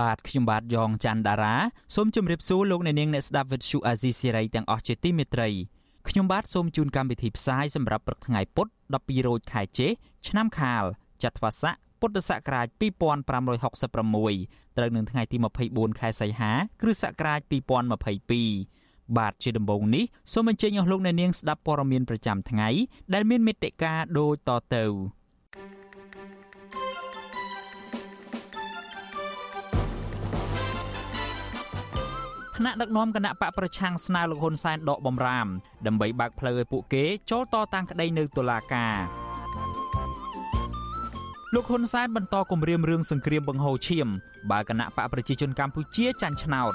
បាទខ្ញុំបាទយ៉ងច័ន្ទដារាសូមជម្រាបសួរលោកអ្នកនាងអ្នកស្ដាប់វិទ្យុអាស៊ីសេរីទាំងអស់ជាទីមេត្រីខ្ញុំបាទសូមជូនកម្មវិធីផ្សាយសម្រាប់ព្រឹកថ្ងៃពុធ12រោចខែចេឆ្នាំខាលចត្វាស័កពុទ្ធសករាជ2566ត្រូវនឹងថ្ងៃទី24ខែសីហា គ្រិស្តសករាជ2022បាទជាដំបូងនេះសូមអញ្ជើញអស់លោកអ្នកនាងស្ដាប់ព័ត៌មានប្រចាំថ្ងៃដែលមានមេត្តាដូចតទៅ ថ្នាក់ដឹកនាំគណៈបកប្រឆាំងស្នើលោកហ៊ុនសែនដកបំរាម ដើម្បីបើកផ្លូវឲ្យពួកគេចូលតតាំងក្តីនៅតុលាការលោកហ៊ុនសែនបន្តគម្រាមរឿងសង្គ្រាមបង្ហូរឈាមបើគណៈបកប្រជាជនកម្ពុជាចាញ់ឆ្នោត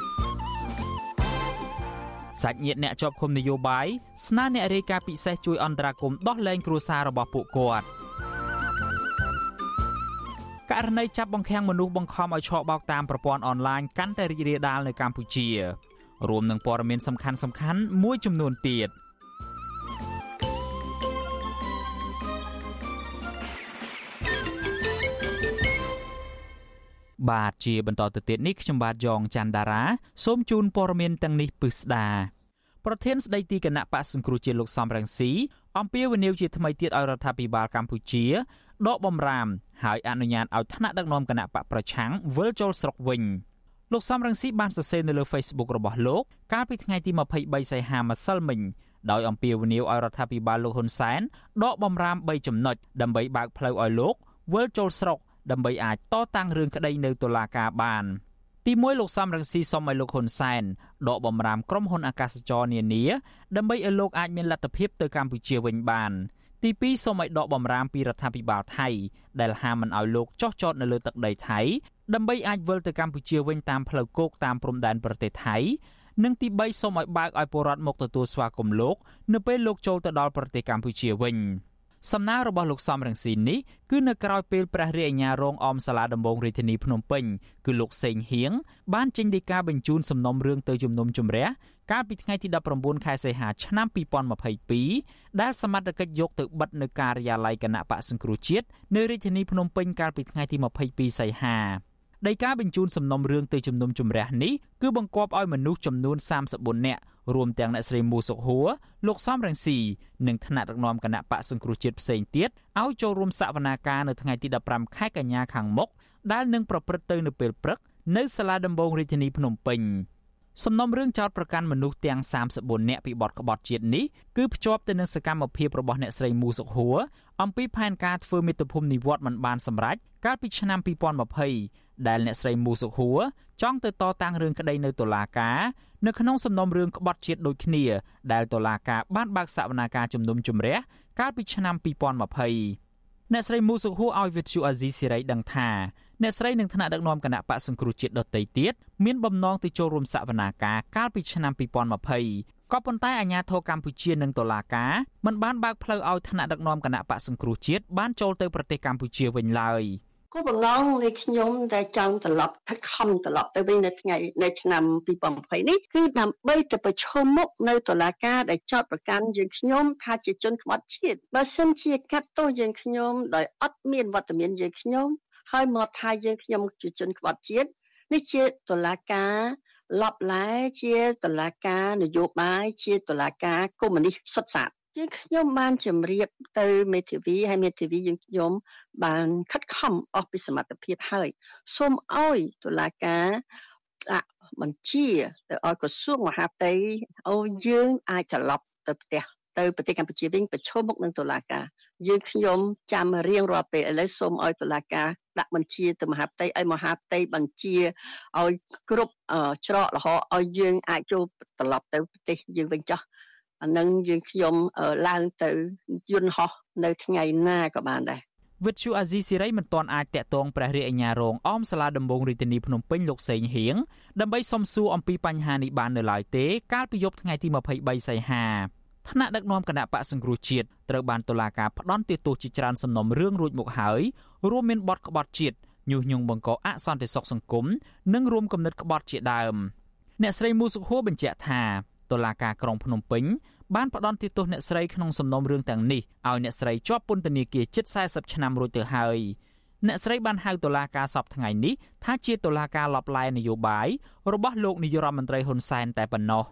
សាច់ញាតិអ្នកជាប់ឃុំនយោបាយស្នើអ្នករាយការណ៍ពិសេសជួយអន្តរាគមន៍ដោះលែងគ្រួសាររបស់ពួកគាត់ ករណីចាប់បង្ខាំងមនុស្សបង្ខំឲ្យឆក់បោកតាមប្រព័ន្ធអនឡាញកាន់តែរីករាលដាលនៅកម្ពុជារួមនឹងព័ត៌មានសំខាន់សំខាន់មួយចំនួនទៀតបាទជាបន្តទៅទៀតនេះខ្ញុំបាទយ៉ងច័ន្ទដារាសូមជូនព័ត៌មានទាំងនេះពិស្ដាប្រធានស្ដីទីគណៈបកសង្គ្រោះជាតិលោកសំរងស៊ីអំពាវនាវជាថ្មីទៀតឲ្យរដ្ឋាភិបាលកម្ពុជា ដកបំរាមហើយអនុញ្ញាតឲ្យថ្នាក់ដឹកនាំគណៈបកប្រឆាំងវិលចូលស្រុកវិញលោកសំរងស៊ីបានសរសេរនៅលើ Facebook របស់លោកកាលពីថ្ងៃទី23សីហាម្សិលមិញដោយអំពាវនាវឲ្យរដ្ឋាភិបាលលោកហ៊ុនសែនដកបំរាម3ចំណុចដើម្បីបើកផ្លូវឲ្យលោកវិលចូលស្រុកដើម្បីអាចតតាំងរឿងក្តីនៅតុលាការបានទីមួយលោកសំរងស៊ីសុំឲ្យលោកហ៊ុនសែនដកបំរាមក្រុមហ៊ុនអាកាសចរនានាដើម្បីឲ្យលោកអាចមានលទ្ធភាពទៅកម្ពុជាវិញបាន ទី2សូមឲ្យដកបំរាមពីរដ្ឋាភិបាលថៃដែលហាមមិនឲ្យលោកចោះចតនៅលើទឹកដីថៃដើម្បីអាចវិលទៅកម្ពុជាវិញតាមផ្លូវគោកតាមព្រំដែនប្រទេសថៃនិងទី3សូមឲ្យបើកឲ្យពលរដ្ឋមកទទួលស្វាគមន៍លោកនៅពេលលោកចូលទៅដល់ប្រទេសកម្ពុជាវិញ។សំណើរបស់លោកសំរងស៊ីនេះគឺនៅក្រៅពេលព្រះរាជអាជ្ញារងអមសាលាដំបងរាជធានីភ្នំពេញគឺលោកសេងហៀងបានចេញដីកាបញ្ជូនសំណុំរឿងទៅជំនុំជម្រះ កាលពីថ្ងៃទី19ខែសីហាឆ្នាំ2022ដែលសមត្ថកិច្ចយកទៅបិទនៅការិយាល័យគណៈបកសង្គ្រោះជាតិនៅរាជធានីភ្នំពេញកាលពីថ្ងៃទី22សីហាដីកាបញ្ជូនសំណុំរឿងទៅជំនុំជម្រះនេះគឺបង្គាប់ឲ្យមនុស្សចំនួន34នាក់រួមទាំងអ្នកស្រីមូសុខហួរលោកសំរងស៊ីនិងថ្នាក់ដឹកនាំគណៈបកសង្គ្រោះជាតិផ្សេងទៀតឲ្យចូលរួមសវនាការនៅថ្ងៃទី15ខែកញ្ញាខាងមុខដែលនឹងប្រព្រឹត្តទៅនៅពេលព្រឹកនៅសាលាដំបងរាជធានីភ្នំពេញ សំណុំរឿងចោតប្រកាន់មនុស្សទាំង34នាក់ពីបទក្បត់ជាតិនេះគឺភ្ជាប់ទៅនឹងសកម្មភាពរបស់អ្នកស្រីមូសុខហួរអំពីផែនការធ្វើមាតុភូមិនិវត្តមិនបានសម្រេចកាលពីឆ្នាំ2020ដែលអ្នកស្រីមូសុខួរចង់ទៅតតាំងរឿងក្តីនៅតុលាការនៅក្នុងសំណុំរឿងក្បត់ជាតិដូចគ្នាដែលតុលាការបានបើកសវនាការជំនុំជម្រះកាលពីឆ្នាំ2020អ្នកស្រីមូសុខួរឲ្យវិទ្យុអាស៊ីសេរីដឹងថា អ្នកស្រីនឹងថ្នាក់ដឹកនាំគណៈបកសង្គ្រោះជាតិដទៃទៀតមានបំណងទៅចូលរួមសវនាការកាលពីឆ្នាំ2020ក៏ប៉ុន្តែអាជ្ញាធរកម្ពុជានិងតុលាការមិនបានបើកផ្លូវឲ្យថ្នាក់ដឹកនាំគណៈបកសង្គ្រោះជាតិបានចូលទៅប្រទេសកម្ពុជាវិញឡើយគោលបំណងនៃខ្ញុំដែលចង់ត្រឡប់ខិតខំត្រឡប់ទៅវិញនៅថ្ងៃនៅឆ្នាំ2020នេះគឺដើម្បីទៅប្រឈមមុខនៅតុលាការដែលចោទប្រកាន់យើងខ្ញុំថាជាជនក្បត់ជាតិបើសិនជាកាត់ទោសយើងខ្ញុំដោយអត់មានវត្តមានយើងខ្ញុំ ហើយមកថាយើងខ្ញុំជាជនក្បត់ជាតិនេះជាតុលាការលបឡែជាតុលាការនយោបាយជាតុលាការកុម្មុយនីសសុទ្ធសាធយើងខ្ញុំបានជម្រាបទៅមេធាវីហើយមេធាវីយើងខ្ញុំបានខិតខំអស់ពីសមត្ថភាពហើយសូមឲ្យតុលាការដាក់បញ្ជាទៅឲ្យក្រសួងមហាផ្ទៃឲ្យយើងអាចត្រឡប់ទៅផ្ទះ ទៅប្រទេសកម្ពុជាវិញប្រឈមមុខនឹងតុលាការយើងខ្ញុំចាំរៀងរាល់ពេលឥឡូវសូមឲ្យតុលាការដាក់បញ្ជាទៅមហាផ្ទៃឲ្យមហាផ្ទៃបញ្ជាឲ្យគ្រប់ច្រកលហកឲ្យយើងអាចចូលត្រឡប់ទៅប្រទេសយើងវិញចោះអានឹងយើងខ្ញុំឡើងទៅយន្តហោះនៅថ្ងៃណាក៏បានដែរវិទ្យុអាស៊ីសេរីមិនទាន់អាចតាក់ទងព្រះរាជអាជ្ញារងអមសាលាដំបងរាជធានីភ្នំពេញលោកសេងហៀងដើម្បីសំសួរអំពីបញ្ហានេះបាននៅឡើយទេ កាលពីយប់ថ្ងៃទី23សីហា ថ្នាក់ដឹកនាំគណៈបកសង្គ្រោះជាតិត្រូវបានតុលាការផ្ដន្ទាទោសជាច្រើនសំណុំរឿងរួចមកហើយរួមមានបទក្បត់ជាតិញុះញង់បង្កអសន្តិសុខសង្គមនិងរួមគំនិតក្បត់ជាដើមអ្នកស្រីមូសុខហួរបញ្ជាក់ថាតុលាការក្រុងភ្នំពេញបានផ្ដន្ទាទោសអ្នកស្រីក្នុងសំណុំរឿងទាំងនេះឲ្យអ្នកស្រីជាប់ពន្ធនាគារជិត40ឆ្នាំរួចទៅហើយអ្នកស្រីបានហៅតុលាការសពថ្ងៃនេះថាជាតុលាការឡបឡែនយោបាយរបស់លោកនាយរដ្ឋមន្ត្រីហ៊ុនសែនតែប៉ុណ្ណោះ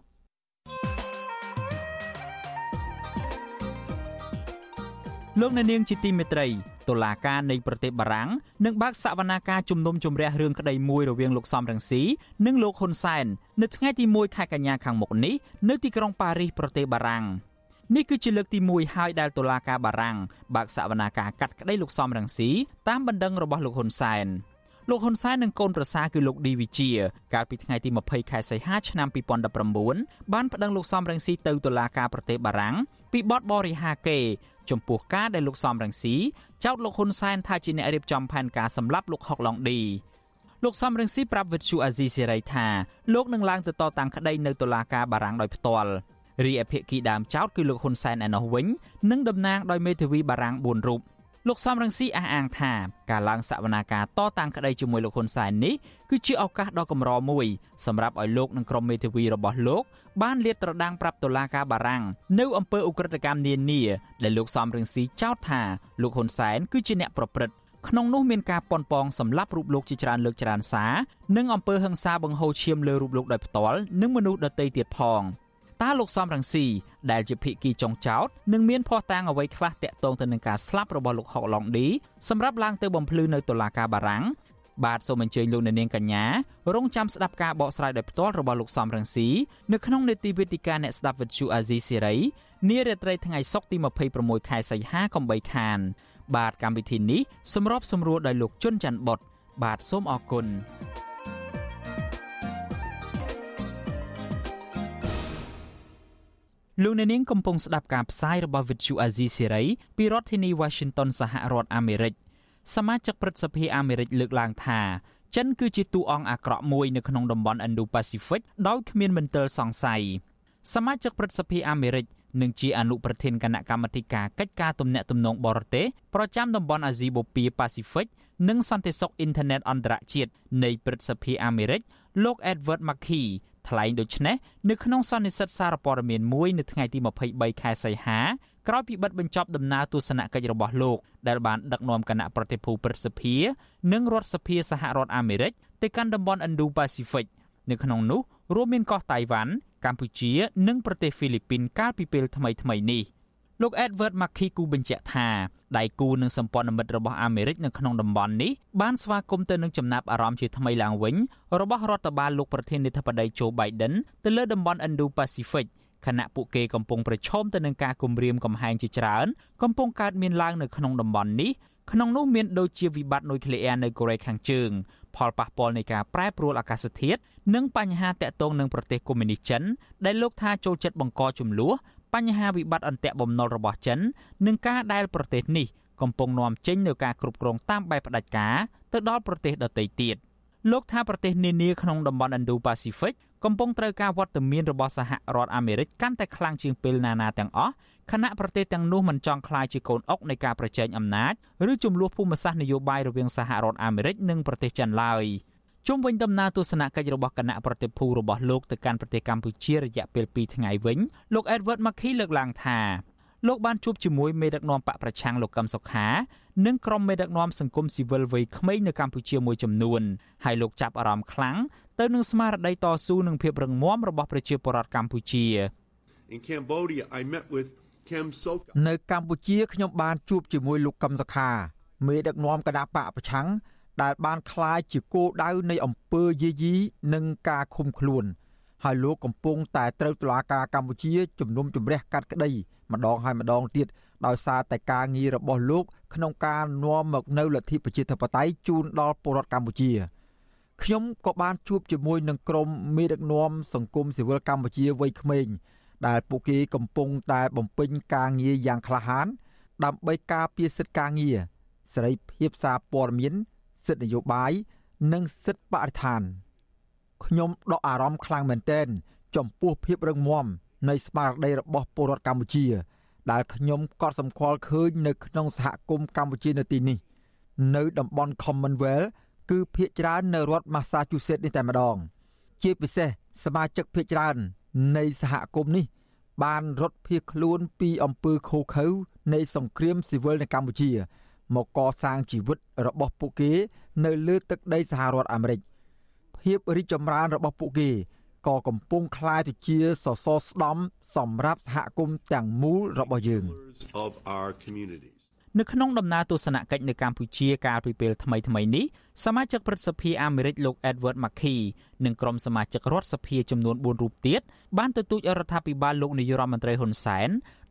លោកអ្នកនាងជាទីមេត្រីតុលាការនៃប្រទេសបារាំងនឹងបើកសវនាការជំនុំជម្រះរឿងក្តីមួយរវាងលោកសំរងស៊ីនិងលោកហ៊ុនសែននៅថ្ងៃទី1ខែកញ្ញាខាងមុខនេះនៅទីក្រុងប៉ារីសប្រទេសបារាំងនេះគឺជាលើកទី1ហើយដែលតុលាការបារាំងបើកសវនាការកាត់ក្តីលោកសំរងស៊ីតាមបណ្ដឹងរបស់លោកហ៊ុនសែនលោកហ៊ុនសែននិងកូនប្រសារគឺលោកឌីវិជាកាលពីថ្ងៃទី20ខែសីហាឆ្នាំ2019បានប្តឹងលោកសំរងស៊ីទៅតុលាការប្រទេសបារាំង ពីបទបរិហាកេចំពោះការដែលលោកសំរងស៊ីចោទលោកហ៊ុនសែនថាជាអ្នករៀបចំផែនការសម្លាប់លោកហុកឡុងឌីលោកសំរងស៊ីប្រាប់វិទ្យុអាស៊ីសេរីថាលោកនឹងឡើងទៅតតាំងក្តីនៅតុលាការបារាំងដោយផ្ទាល់រីឯភាគីដើមចោទគឺលោកហ៊ុនសែនឯណោះវិញនឹងតំណាងដោយមេធាវីបារាំង4រូប លោកសំរងស៊ីអះអាងថាការឡើងសវនាការតតាំងក្តីជាមួយលោកហ៊ុនសែននេះគឺជាឱកាសដ៏កម្រមួយសម្រាប់ឲ្យលោកនិងក្រុមមេធាវីរបស់លោកបានលាតត្រដាងប្រាប់តុលាការបារាំងនៅអំពើឧក្រិដ្ឋកម្មនានាដែលលោកសំរងស៊ីចោទថាលោកហ៊ុនសែនគឺជាអ្នកប្រព្រឹត្តក្នុងនោះមានការប៉ុនប៉ងសម្រាប់រូបលោកជាច្រើនលើកច្រើនសារនិងអំពើហិង្សាបង្ហូរឈាមលើរូបលោកដោយផ្ទាល់និងមនុស្សដទៃទៀតផង។ តើលោកសំរងស៊ីដែលជាភិក្ខីចុងចោតនឹងមានភ័ស្តុតាងអ្វីខ្លះតាក់ទងទៅនឹងការស្លាប់របស់លោកហុកឡុងឌីសម្រាប់ឡើងទៅបំភ្លឺនៅតុលាការបារាំងបាទសូមអញ្ជើញលោកអ្នកនាងកញ្ញារងចាំស្ដាប់ការបកស្រាយដោយផ្ទាល់របស់លោកសំរងស៊ីនៅក្នុងនេតិវេទិកាអ្នកស្ដាប់វិទ្យុអាស៊ីសេរីនារាត្រីថ្ងៃសុក្រទី26ខែសីហាកំបីខាន បាទកម្មវិធីនេះសម្របសម្រួលដោយលោកជុនច័ន្ទបុតបាទសូមអរគុណ លោកអ្នកនាងកំពុងស្ដាប់ការផ្សាយរបស់ Vuthu Azizi Serai ពីរដ្ឋធានី Washington សហរដ្ឋអាមេរិកសមាជិកព្រឹទ្ធសភាអាមេរិកលើកឡើងថាចិនគឺជាតួអង្គអាក្រក់មួយនៅក្នុងតំបន់ Indo-Pacific ដោយគ្មានមន្ទិលសង្ស័យសមាជិកព្រឹទ្ធសភាអាមេរិកនិងជាអនុប្រធានគណៈកម្មាធិការកិច្ចការទំនាក់ទំនងបរទេសប្រចាំតំបន់អាស៊ីបូព៌ាប៉ាស៊ីហ្វិកនិងសន្តិសុខអ៊ីនធឺណិតអន្តរជាតិនៃព្រឹទ្ធសភាអាមេរិកលោក Edward McKee ថ្លែងដូចនេះនៅក្នុងសន្និសីទសារព័ត៌មានមួយនៅថ្ងៃទី23ខែសីហាក្រោយពីបិទបញ្ចប់ដំណើរទស្សនកិច្ចរបស់លោកដែលបានដឹកនាំគណៈប្រតិភូព្រឹទ្ធសភានិងរដ្ឋសភាសហរដ្ឋអាមេរិកទៅកាន់តំបន់ Indo-Pacific នៅក្នុងនោះរួមមានកោះតៃវ៉ាន់កម្ពុជា និងប្រទេសហ្វីលីពីនកាលពីពេលថ្មីៗនេះលោក Edward Mackie គូបញ្ជាក់ថា ដៃគូនិងសម្ព័ន្ធមិត្តរបស់អាមេរិកនៅក្នុងតំបន់នេះបានស្វាគមន៍ទៅនឹងចំណាប់អារម្មណ៍ជាថ្មីឡើងវិញរបស់រដ្ឋបាលលោកប្រធានាធិបតី Joe Biden ទៅលើតំបន់ Indo-Pacific ខណៈពួកគេកំពុងប្រឈមទៅនឹងការគំរាមកំហែងជាច្រើនកំពុងកើតមានឡើងនៅក្នុងតំបន់នេះក្នុងនោះមានដូចជាវិបត្តិនុយក្លេអ៊ែរនៅកូរ៉េខាងជើងផលប៉ះពាល់នៃការប្រែប្រួលអាកាសធាតុនិងបញ្ហាតាក់ទងនឹងប្រទេសកុម្មុយនីសចិនដែលលោកថាចូលចិត្តបង្កចំនួន បញ្ហាវិបត្តិអន្ទាក់បំណុលរបស់ចិននិងការដែលប្រទេសនេះកំពុងនាំចេញនូវការគ្រប់គ្រងតាមបែបផ្ដាច់ការទៅដល់ប្រទេសដទៃទៀតលោកថាប្រទេសនានាក្នុងតំបន់ Indo-Pacific កំពុងត្រូវការវត្តមានរបស់សហរដ្ឋអាមេរិកកាន់តែខ្លាំងជាងពេលណាណាទាំងអស់ខណៈប្រទេសទាំងនោះមិនចង់ក្លាយជាកូនអុកនៃការប្រជែងអំណាចឬចំនួនភូមិសាស្ត្រនយោបាយរវាងសហរដ្ឋអាមេរិកនិងប្រទេសចិនឡើយ។ ជុំវិញដំណើរទស្សនកិច្ចរបស់គណៈប្រតិភូរបស់លោកទៅកាន់ប្រទេសកម្ពុជារយៈពេល2ថ្ងៃវិញលោក Edward Mackie លើកឡើងថាលោកបានជួបជាមួយមេដឹកនាំបកប្រឆាំងលោកកឹមសុខានិងក្រុមមេដឹកនាំសង្គមស៊ីវិលវ័យក្មេងនៅកម្ពុជាមួយចំនួនហើយលោកចាប់អារម្មណ៍ខ្លាំងទៅនឹងស្មារតីតស៊ូនិងភាពរឹងមាំរបស់ប្រជាពលរដ្ឋកម្ពុជា In Cambodia I met with Kem Sokha នៅកម្ពុជាខ្ញុំបានជួបជាមួយលោកកឹមសុខាមេដឹកនាំគណៈបកប្រឆាំង ដែលបានคล้ายជាគោលដៅនៃអំពើយាយីនិងការឃុំខ្លួន ហើយលោកកំពុងតែត្រូវតុលាការកម្ពុជាជំនុំជម្រះកាត់ក្តីម្ដងហើយម្ដងទៀតដោយសារតែការងាររបស់លោក ក្នុងការនាំមកនៅលទ្ធិប្រជាធិបតេយ្យជូនដល់ពលរដ្ឋកម្ពុជាខ្ញុំក៏បានជួបជាមួយនឹងក្រុមមេដឹកនាំសង្គមស៊ីវិលកម្ពុជាវ័យក្មេងដែលពួកគេកំពុងតែបំពេញការងារយ៉ាងក្លាហានដើម្បីការពារសិទ្ធិការងារ សេរីភាពសារព័ត៌មាន សិទ្ធិនយោបាយនិងសិទ្ធិបរិស្ថានខ្ញុំដកអារម្មណ៍ខ្លាំងមែនទែនចំពោះភាពរឹងមាំនៃស្មារតីរបស់ពលរដ្ឋកម្ពុជា ដែលខ្ញុំកត់សម្គាល់ឃើញនៅក្នុងសហគមន៍កម្ពុជានៅទីនេះ នៅតំបន់ Commonwealth គឺភ ieck ច្រើននៅរដ្ឋ Massachusetts នេះតែម្ដង ជាពិសេសសមាជិកភ ieck ច្រើននៃសហគមន៍នេះ បានរត់ភៀសខ្លួនពីអំពើខូខើនៃសង្គ្រាមស៊ីវិលនៅកម្ពុជា មកកសាងជីវិតរបស់ពួកគេ នៅលើទឹកដីសហរដ្ឋអាមេរិកភាពរីកចម្រើនរបស់ពួកគេក៏កំពុងคล้ายទៅជាសសរស្តម្ភសម្រាប់សហគមន៍ទាំងមូលរបស់យើង of our communities. នៅក្នុងដំណើរទស្សនកិច្ចនៅកម្ពុជាកាលពីពេលថ្មីៗនេះសមាជិកព្រឹទ្ធសភាអាមេរិកលោក Edward Markey និងក្រុមសមាជិករដ្ឋសភាចំនួន4រូបទៀតបានទទូចរដ្ឋាភិបាលលោកនាយរដ្ឋមន្ត្រីហ៊ុនសែន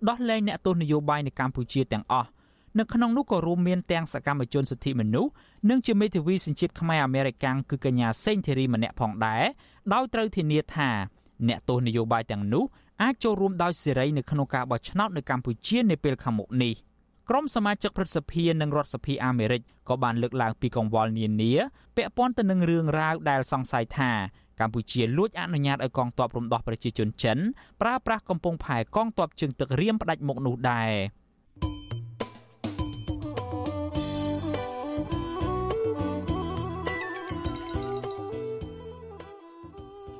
ដោះលែងអ្នកទោសនយោបាយនៅកម្ពុជាទាំងអស់ នៅក្នុងនោះក៏រួមមានទាំងសកម្មជនសិទ្ធិមនុស្សនិងជាមេធាវីសញ្ជាតិខ្មែរអាមេរិកាំងគឺកញ្ញាសេងធីរីម្នាក់ផងដែរដោយត្រូវធានាថាអ្នកទោសនយោបាយទាំងនោះអាចចូលរួមដោយសេរីនៅក្នុងការបោះឆ្នោតនៅកម្ពុជានាពេលខាងមុខនេះក្រុមសមាជិកព្រឹទ្ធសភានិងរដ្ឋសភាអាមេរិកក៏បានលើកឡើងពីកង្វល់នានាពាក់ព័ន្ធទៅនឹងរឿងរ៉ាវដែលសង្ស័យថាកម្ពុជាលួចអនុញ្ញាតឲ្យកងទ័ពរំដោះប្រជាជនចិនប្រើប្រាស់កំពង់ផែកងទ័ពជើងទឹករៀមផ្ដាច់មុខនោះដែរ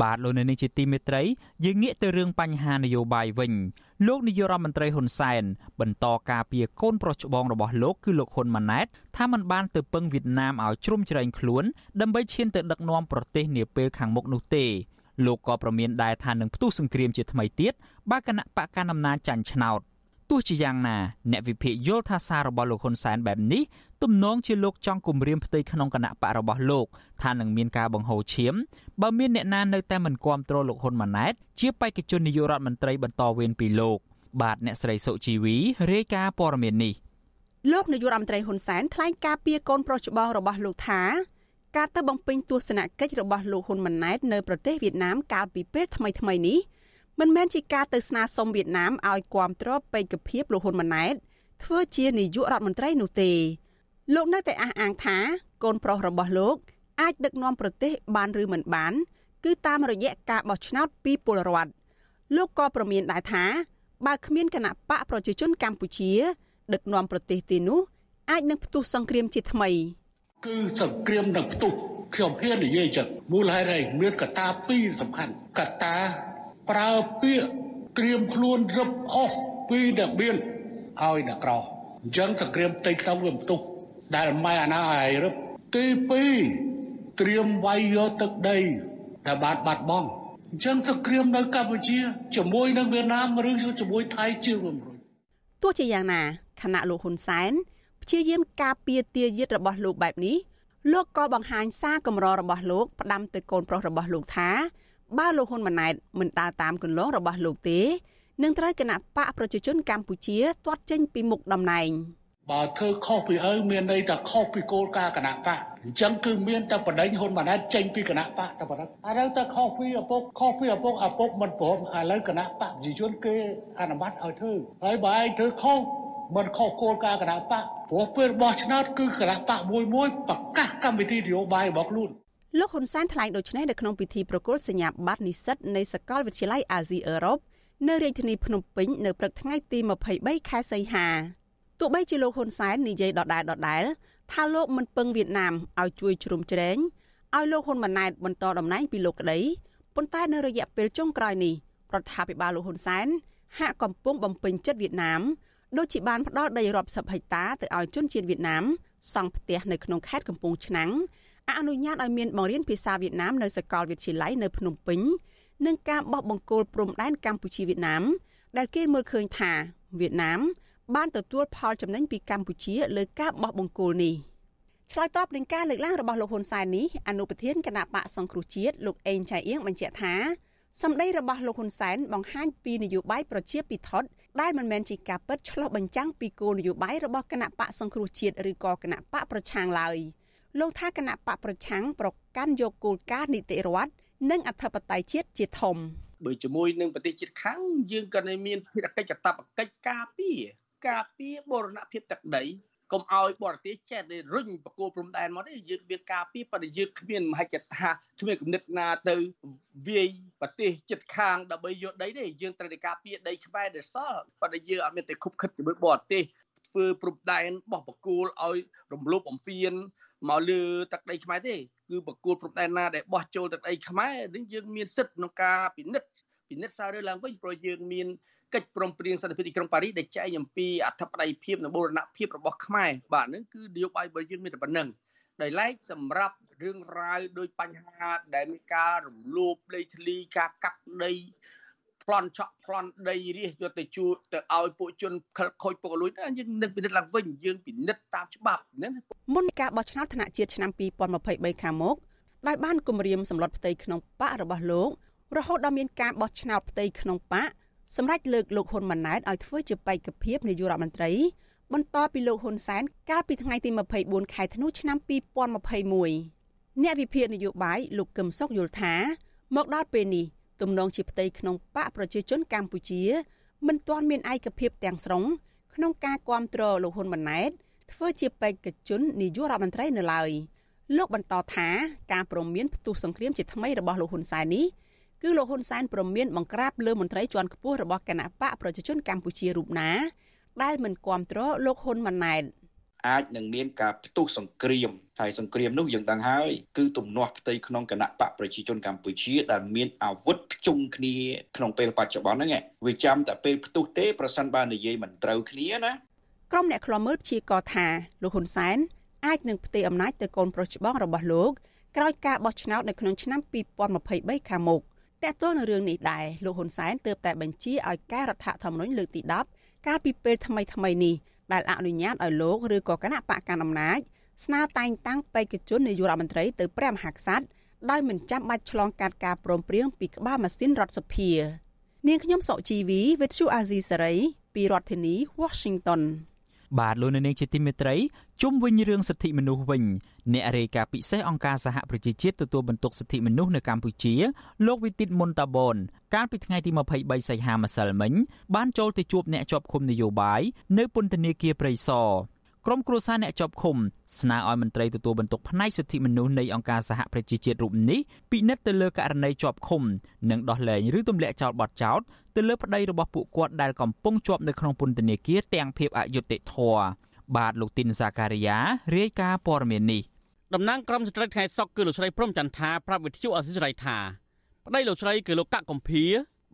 បាទលោកនៅនេះជាទីមេត្រីយើងងាកទៅរឿងបញ្ហានយោបាយវិញលោកនាយករដ្ឋមន្ត្រីហ៊ុនសែនបន្តការពីកូនប្រុសច្បងរបស់លោកគឺលោកហ៊ុនម៉ាណែតថាมันបានទៅពឹងវៀតណាមឲ្យជ្រុំជ្រែងខ្លួនដើម្បីឈានទៅដឹកនាំប្រទេសនាពេលខាងមុខនោះទេលោកក៏ប្រមានដែរថានឹងផ្ទុះសង្គ្រាមជាថ្មីទៀតបើគណៈបកកណ្ដាលអំណាចចាញ់ឆ្នោត ទោះជាយ៉ាងណាអ្នកវិភាគយល់ថាសាររបស់លោកហ៊ុនសែនបែបនេះទំនងជាលោកចង់គម្រាមផ្ទៃក្នុងគណៈបករបស់លោកថានឹងមានការបង្ហូរឈាមបើមានអ្នកណានៅតែមិនគាំទ្រលោកហ៊ុនម៉ាណែតជាបេក្ខជននាយករដ្ឋមន្ត្រីបន្តវេនពីលោកបាទអ្នកស្រីសុជីវីរាយការណ៍ព័ត៌មាននេះលោកនាយករដ្ឋមន្ត្រីហ៊ុនសែនថ្លែងការពីកូនប្រុសច្បងរបស់លោកថាការទៅបំពេញទស្សនកិច្ចរបស់លោកហ៊ុនម៉ាណែតនៅប្រទេសវៀតណាមកាលពីពេលថ្មីៗនេះ មិនមែនជាការទៅស្នើសុំវៀតណាមឲ្យគាំទ្របេក្ខភាពលោកហ៊ុនម៉ាណែតធ្វើជានាយករដ្ឋមន្ត្រីនោះទេលោកនៅតែអះអាងថាកូនប្រុសរបស់លោកអាចដឹកនាំប្រទេសបានឬមិនបាន គឺតាមរយៈការបោះឆ្នោតពីពលរដ្ឋលោកក៏ប្រមានដែរថាបើគ្មានគណៈបកប្រជាជនកម្ពុជា ដឹកនាំប្រទេសទេនោះអាចនឹងផ្ទុះសង្គ្រាមជាថ្មី គឺសង្គ្រាមនឹងផ្ទុះខ្ញុំហ៊ាននិយាយចឹងមូលហេតុអីមានកត្តាពីរសំខាន់កត្តា ប្រើពាក្យត្រៀមខ្លួនរឹបអស់ពីអ្នកមានឲ្យអ្នកក្រអញ្ចឹងសង្គ្រាមផ្ទៃក្នុងវាផ្ទុះដែលម៉ែអាណាឲ្យរឹបទី2ត្រៀមវាយយកទឹកដីដែលបានបាត់បង់អញ្ចឹងសង្គ្រាមនៅកម្ពុជាជាមួយនឹងវៀតណាមឬជាមួយថៃជារួមរួចទោះជាយ៉ាងណាគណៈលោកហ៊ុនសែនព្យាយាមការពារទាយាទរបស់លោកបែបនេះលោកក៏បង្ហាញសារកម្ររបស់លោកផ្ដាំទៅកូនប្រុសរបស់លោកថា បើលោកហ៊ុនម៉ាណែតមិនដើរតាមគន្លងរបស់លោកទេនឹងត្រូវគណៈបកប្រជាជនកម្ពុជាទាត់ចេញពីមុខតំណែង។បើធ្វើខុសពីឪមានន័យថាខុសពីគោលការណ៍គណៈបកអញ្ចឹងគឺមានតែបដិញហ៊ុនម៉ាណែតចេញពីគណៈបកតែប៉ុណ្ណឹងឥឡូវតែខុសពីឪពុកខុសពីឪពុកឪពុកមិនព្រមឥឡូវគណៈបកប្រជាជនគេអនុម័តឲ្យធ្វើហើយបើឯងធ្វើខុសមិនខុសគោលការណ៍គណៈបកព្រោះពេលបោះឆ្នោតគឺគណៈបកមួយមួយប្រកាសកម្មវិធីនយោបាយរបស់ខ្លួន លោកហ៊ុនសែនថ្លែងដូចនេះនៅក្នុងពិធីប្រគល់សញ្ញាបត្រនិស្សិតនៃសាកលវិទ្យាល័យអាស៊ីអឺរ៉ុបនៅរាជធានីភ្នំពេញនៅព្រឹកថ្ងៃទី23ខែសីហាទោះបីជាលោកហ៊ុនសែននិយាយដដែលដដែលថាលោកមិនពឹងវៀតណាមឲ្យជួយជ្រោមជ្រែងឲ្យលោកហ៊ុនម៉ាណែតបន្តតំណែងពីលោកក្តីប៉ុន្តែនៅរយៈពេលចុងក្រោយនេះរដ្ឋាភិបាលលោកហ៊ុនសែនហាក់កំពុងបំពេញចិត្តវៀតណាមដូចជាបានផ្ដល់ដីរាប់សិបហិកតាទៅឲ្យជនជាតិវៀតណាមសង់ផ្ទះនៅក្នុងខេត្តកំពង់ឆ្នាំង អនុញ្ញាតឲ្យមានបង្រៀនភាសាវៀតណាមនៅសាកលវិទ្យាល័យនៅភ្នំពេញនិងការបោះបង្គោលព្រំដែនកម្ពុជាវៀតណាម ដែលគេមើលឃើញថាវៀតណាម បានទទួលផលចំណេញពីកម្ពុជាលើការបោះបង្គោលនេះឆ្លើយតបនឹងការលើកឡើងរបស់លោកហ៊ុនសែននេះអនុប្រធានគណៈបកសង្គ្រោះជាតិលោកអេងចៃអៀងបញ្ជាក់ថាសម្ដីរបស់លោកហ៊ុនសែនបង្ហាញពីនយោបាយប្រជាពិធដ្ឋដែលមិនមែនជាការពិតឆ្លុះបញ្ចាំងពីគោលនយោបាយរបស់គណៈបកសង្គ្រោះជាតិឬក៏គណៈបកប្រឆាំងឡើយ លោកថាគណៈបកប្រឆាំងប្រកាន់យកគោលការណ៍នីតិរដ្ឋនិងអធិបតេយ្យជាតិជាធំបើជាមួយនឹងប្រទេសជិតខាងយើងក៏នៅមានភារកិច្ចកតបកិច្ចការពារការពារបរណភាពទឹកដីកុំឲ្យបរទេសចេះតែរុញបកគោព្រំដែនមកទេយើងមានការពីប៉ុន្តែយើងគ្មានមហិច្ឆតាគ្មានគំនិតណាទៅវាយប្រទេសចិត្តខាងដើម្បីយកដីទេយើងត្រូវតែការពារដីខ្មែរដែលសល់ប៉ុន្តែយើងអត់មានតែខុបខិតជាមួយបរទេសធ្វើព្រំដែនបោះបកគោលឲ្យរំលោភបំពាន មកលើទឹកដីខ្មែរទេគឺបកគោលព្រំដែនណាដែលបោះចូលទឹកដីខ្មែរនឹងយើងមានសិទ្ធិក្នុងការពិនិត្យពិនិត្យសាររើឡើងវិញព្រោះយើងមានកិច្ចព្រមព្រៀងសន្តិភាពទីក្រុងប៉ារីសដែលចែងអំពីអធិបតេយ្យភាពនិងបូរណភាពរបស់ខ្មែរបាទហ្នឹងគឺនយោបាយរបស់យើងមានតែប៉ុណ្្នឹងដោយឡែកសម្រាប់រឿងរ៉ាវដោយបញ្ហាដែលមានការរំលោភដីធ្លីការកាប់ដី ប្លន់ឆក់ប្លន់ដីរាសយកទៅជួទៅឲ្យពួកជនខិលខូចពុករលួយហ្នឹងយើងនឹងពិនិត្យឡើងវិញយើងពិនិត្យតាមច្បាប់ណាមុនការបោះឆ្នោតថ្នាក់ជាតិឆ្នាំ2023ខាងមុខដោយបានគម្រាមសម្លុតផ្ទៃក្នុងបករបស់លោករហូតដល់មានការបោះឆ្នោតផ្ទៃក្នុងបកសម្រាប់លើកលោកហ៊ុនម៉ាណែតឲ្យធ្វើជាបេក្ខភាពនាយករដ្ឋមន្ត្រីបន្តពីលោកហ៊ុនសែនកាលពីថ្ងៃទី24ខែធ្នូឆ្នាំ2021អ្នកវិភាគនយោបាយលោកកឹមសុខយល់ថាមកដល់ពេលនេះ ទំនងជាផ្ទៃក្នុងបកប្រជាជនកម្ពុជាមិនទាន់មានឯកភាពទាំងស្រុងក្នុងការគ្រប់គ្រងលោកហ៊ុនម៉ាណែតធ្វើជាបេក្ខជននាយករដ្ឋមន្ត្រីនៅឡើយលោកបន្តថាការព្រមមានផ្ទុះសង្គ្រាមជាថ្មីរបស់លោកហ៊ុនសែននេះគឺលោកហ៊ុនសែនព្រមមានបង្ក្រាបលើមន្ត្រីជាន់ខ្ពស់របស់គណៈបកប្រជាជនកម្ពុជារូបណាដែលមិនគ្រប់គ្រងលោកហ៊ុនម៉ាណែត អាចនឹងមានការផ្ទុះសង្គ្រាមហើយសង្គ្រាមនោះយើងដឹងហើយគឺទំនាស់ផ្ទៃក្នុងគណៈបកប្រជាជនកម្ពុជាដែលមានអាវុធភ្ជុំគ្នាក្នុងពេលបច្ចុប្បន្នហ្នឹងវាចាំតែពេលផ្ទុះទេប្រសិនបើនិយាយមិនត្រូវគ្នាណាក្រុមអ្នកខ្លាំមើលព្យាករថាលោកហ៊ុនសែនអាចនឹងផ្ទេរអំណាចទៅកូនប្រុសច្បងរបស់លោកក្រោយការបោះឆ្នោតនៅក្នុងឆ្នាំ2023ខាងមុខតើតើនៅរឿងនេះដែរលោកហ៊ុនសែនទើបតែបញ្ជាឲ្យកែរដ្ឋធម្មនុញ្ញលើកទី10កាលពីពេលថ្មីថ្មីនេះ ដែលអនុញ្ញាតឲ្យលោកឬក៏គណៈបកកណ្ដាលអំណាចស្នើតែងតាំងបេក្ខជននាយករដ្ឋមន្ត្រីទៅព្រះមហាក្សត្រដោយមិនចាំបាច់ឆ្លងកាត់ការព្រមព្រៀងពីក្បាលម៉ាស៊ីនរដ្ឋសភានាងខ្ញុំសុជីវីវិទ្យុអាស៊ីសេរីពីរដ្ឋធានី Washington បាទលោកនាងជាទីមេត្រីជុំវិញរឿងសិទ្ធិមនុស្សវិញអ្នករាយការណ៍ពិសេសអង្គការសហប្រជាជាតិទទួលបន្ទុកសិទ្ធិមនុស្សនៅកម្ពុជាលោកវិទិតមុនតាបនកាលពីថ្ងៃទី23សីហាម្សិលមិញបានចូលទៅជួបអ្នកជាប់ឃុំនយោបាយនៅពន្ធនាគារព្រៃសរ ក្រុមគ្រួសារអ្នកជាប់ឃុំស្នើឲ្យមន្ត្រីទទួលបន្ទុកផ្នែកសិទ្ធិមនុស្សនៃអង្គការសហប្រជាជាតិរូបនេះពិនិត្យទៅលើករណីជាប់ឃុំនិងដោះលែងឬទម្លាក់ចោលបទចោទទៅលើប្តីរបស់ពួកគាត់ដែលកំពុងជាប់នៅក្នុងពន្ធនាគារទាំងភាពអយុត្តិធម៌បាទលោកទីនសាការីយ៉ារាយការណ៍ព័ត៌មាននេះតំណាងក្រុមស្ត្រីថ្ងៃសុកគឺលោកស្រីព្រំចន្ទថាប្រាប់វិទ្យុអសិរ័យថាប្តីលោកស្រីគឺលោកកកកំភៀ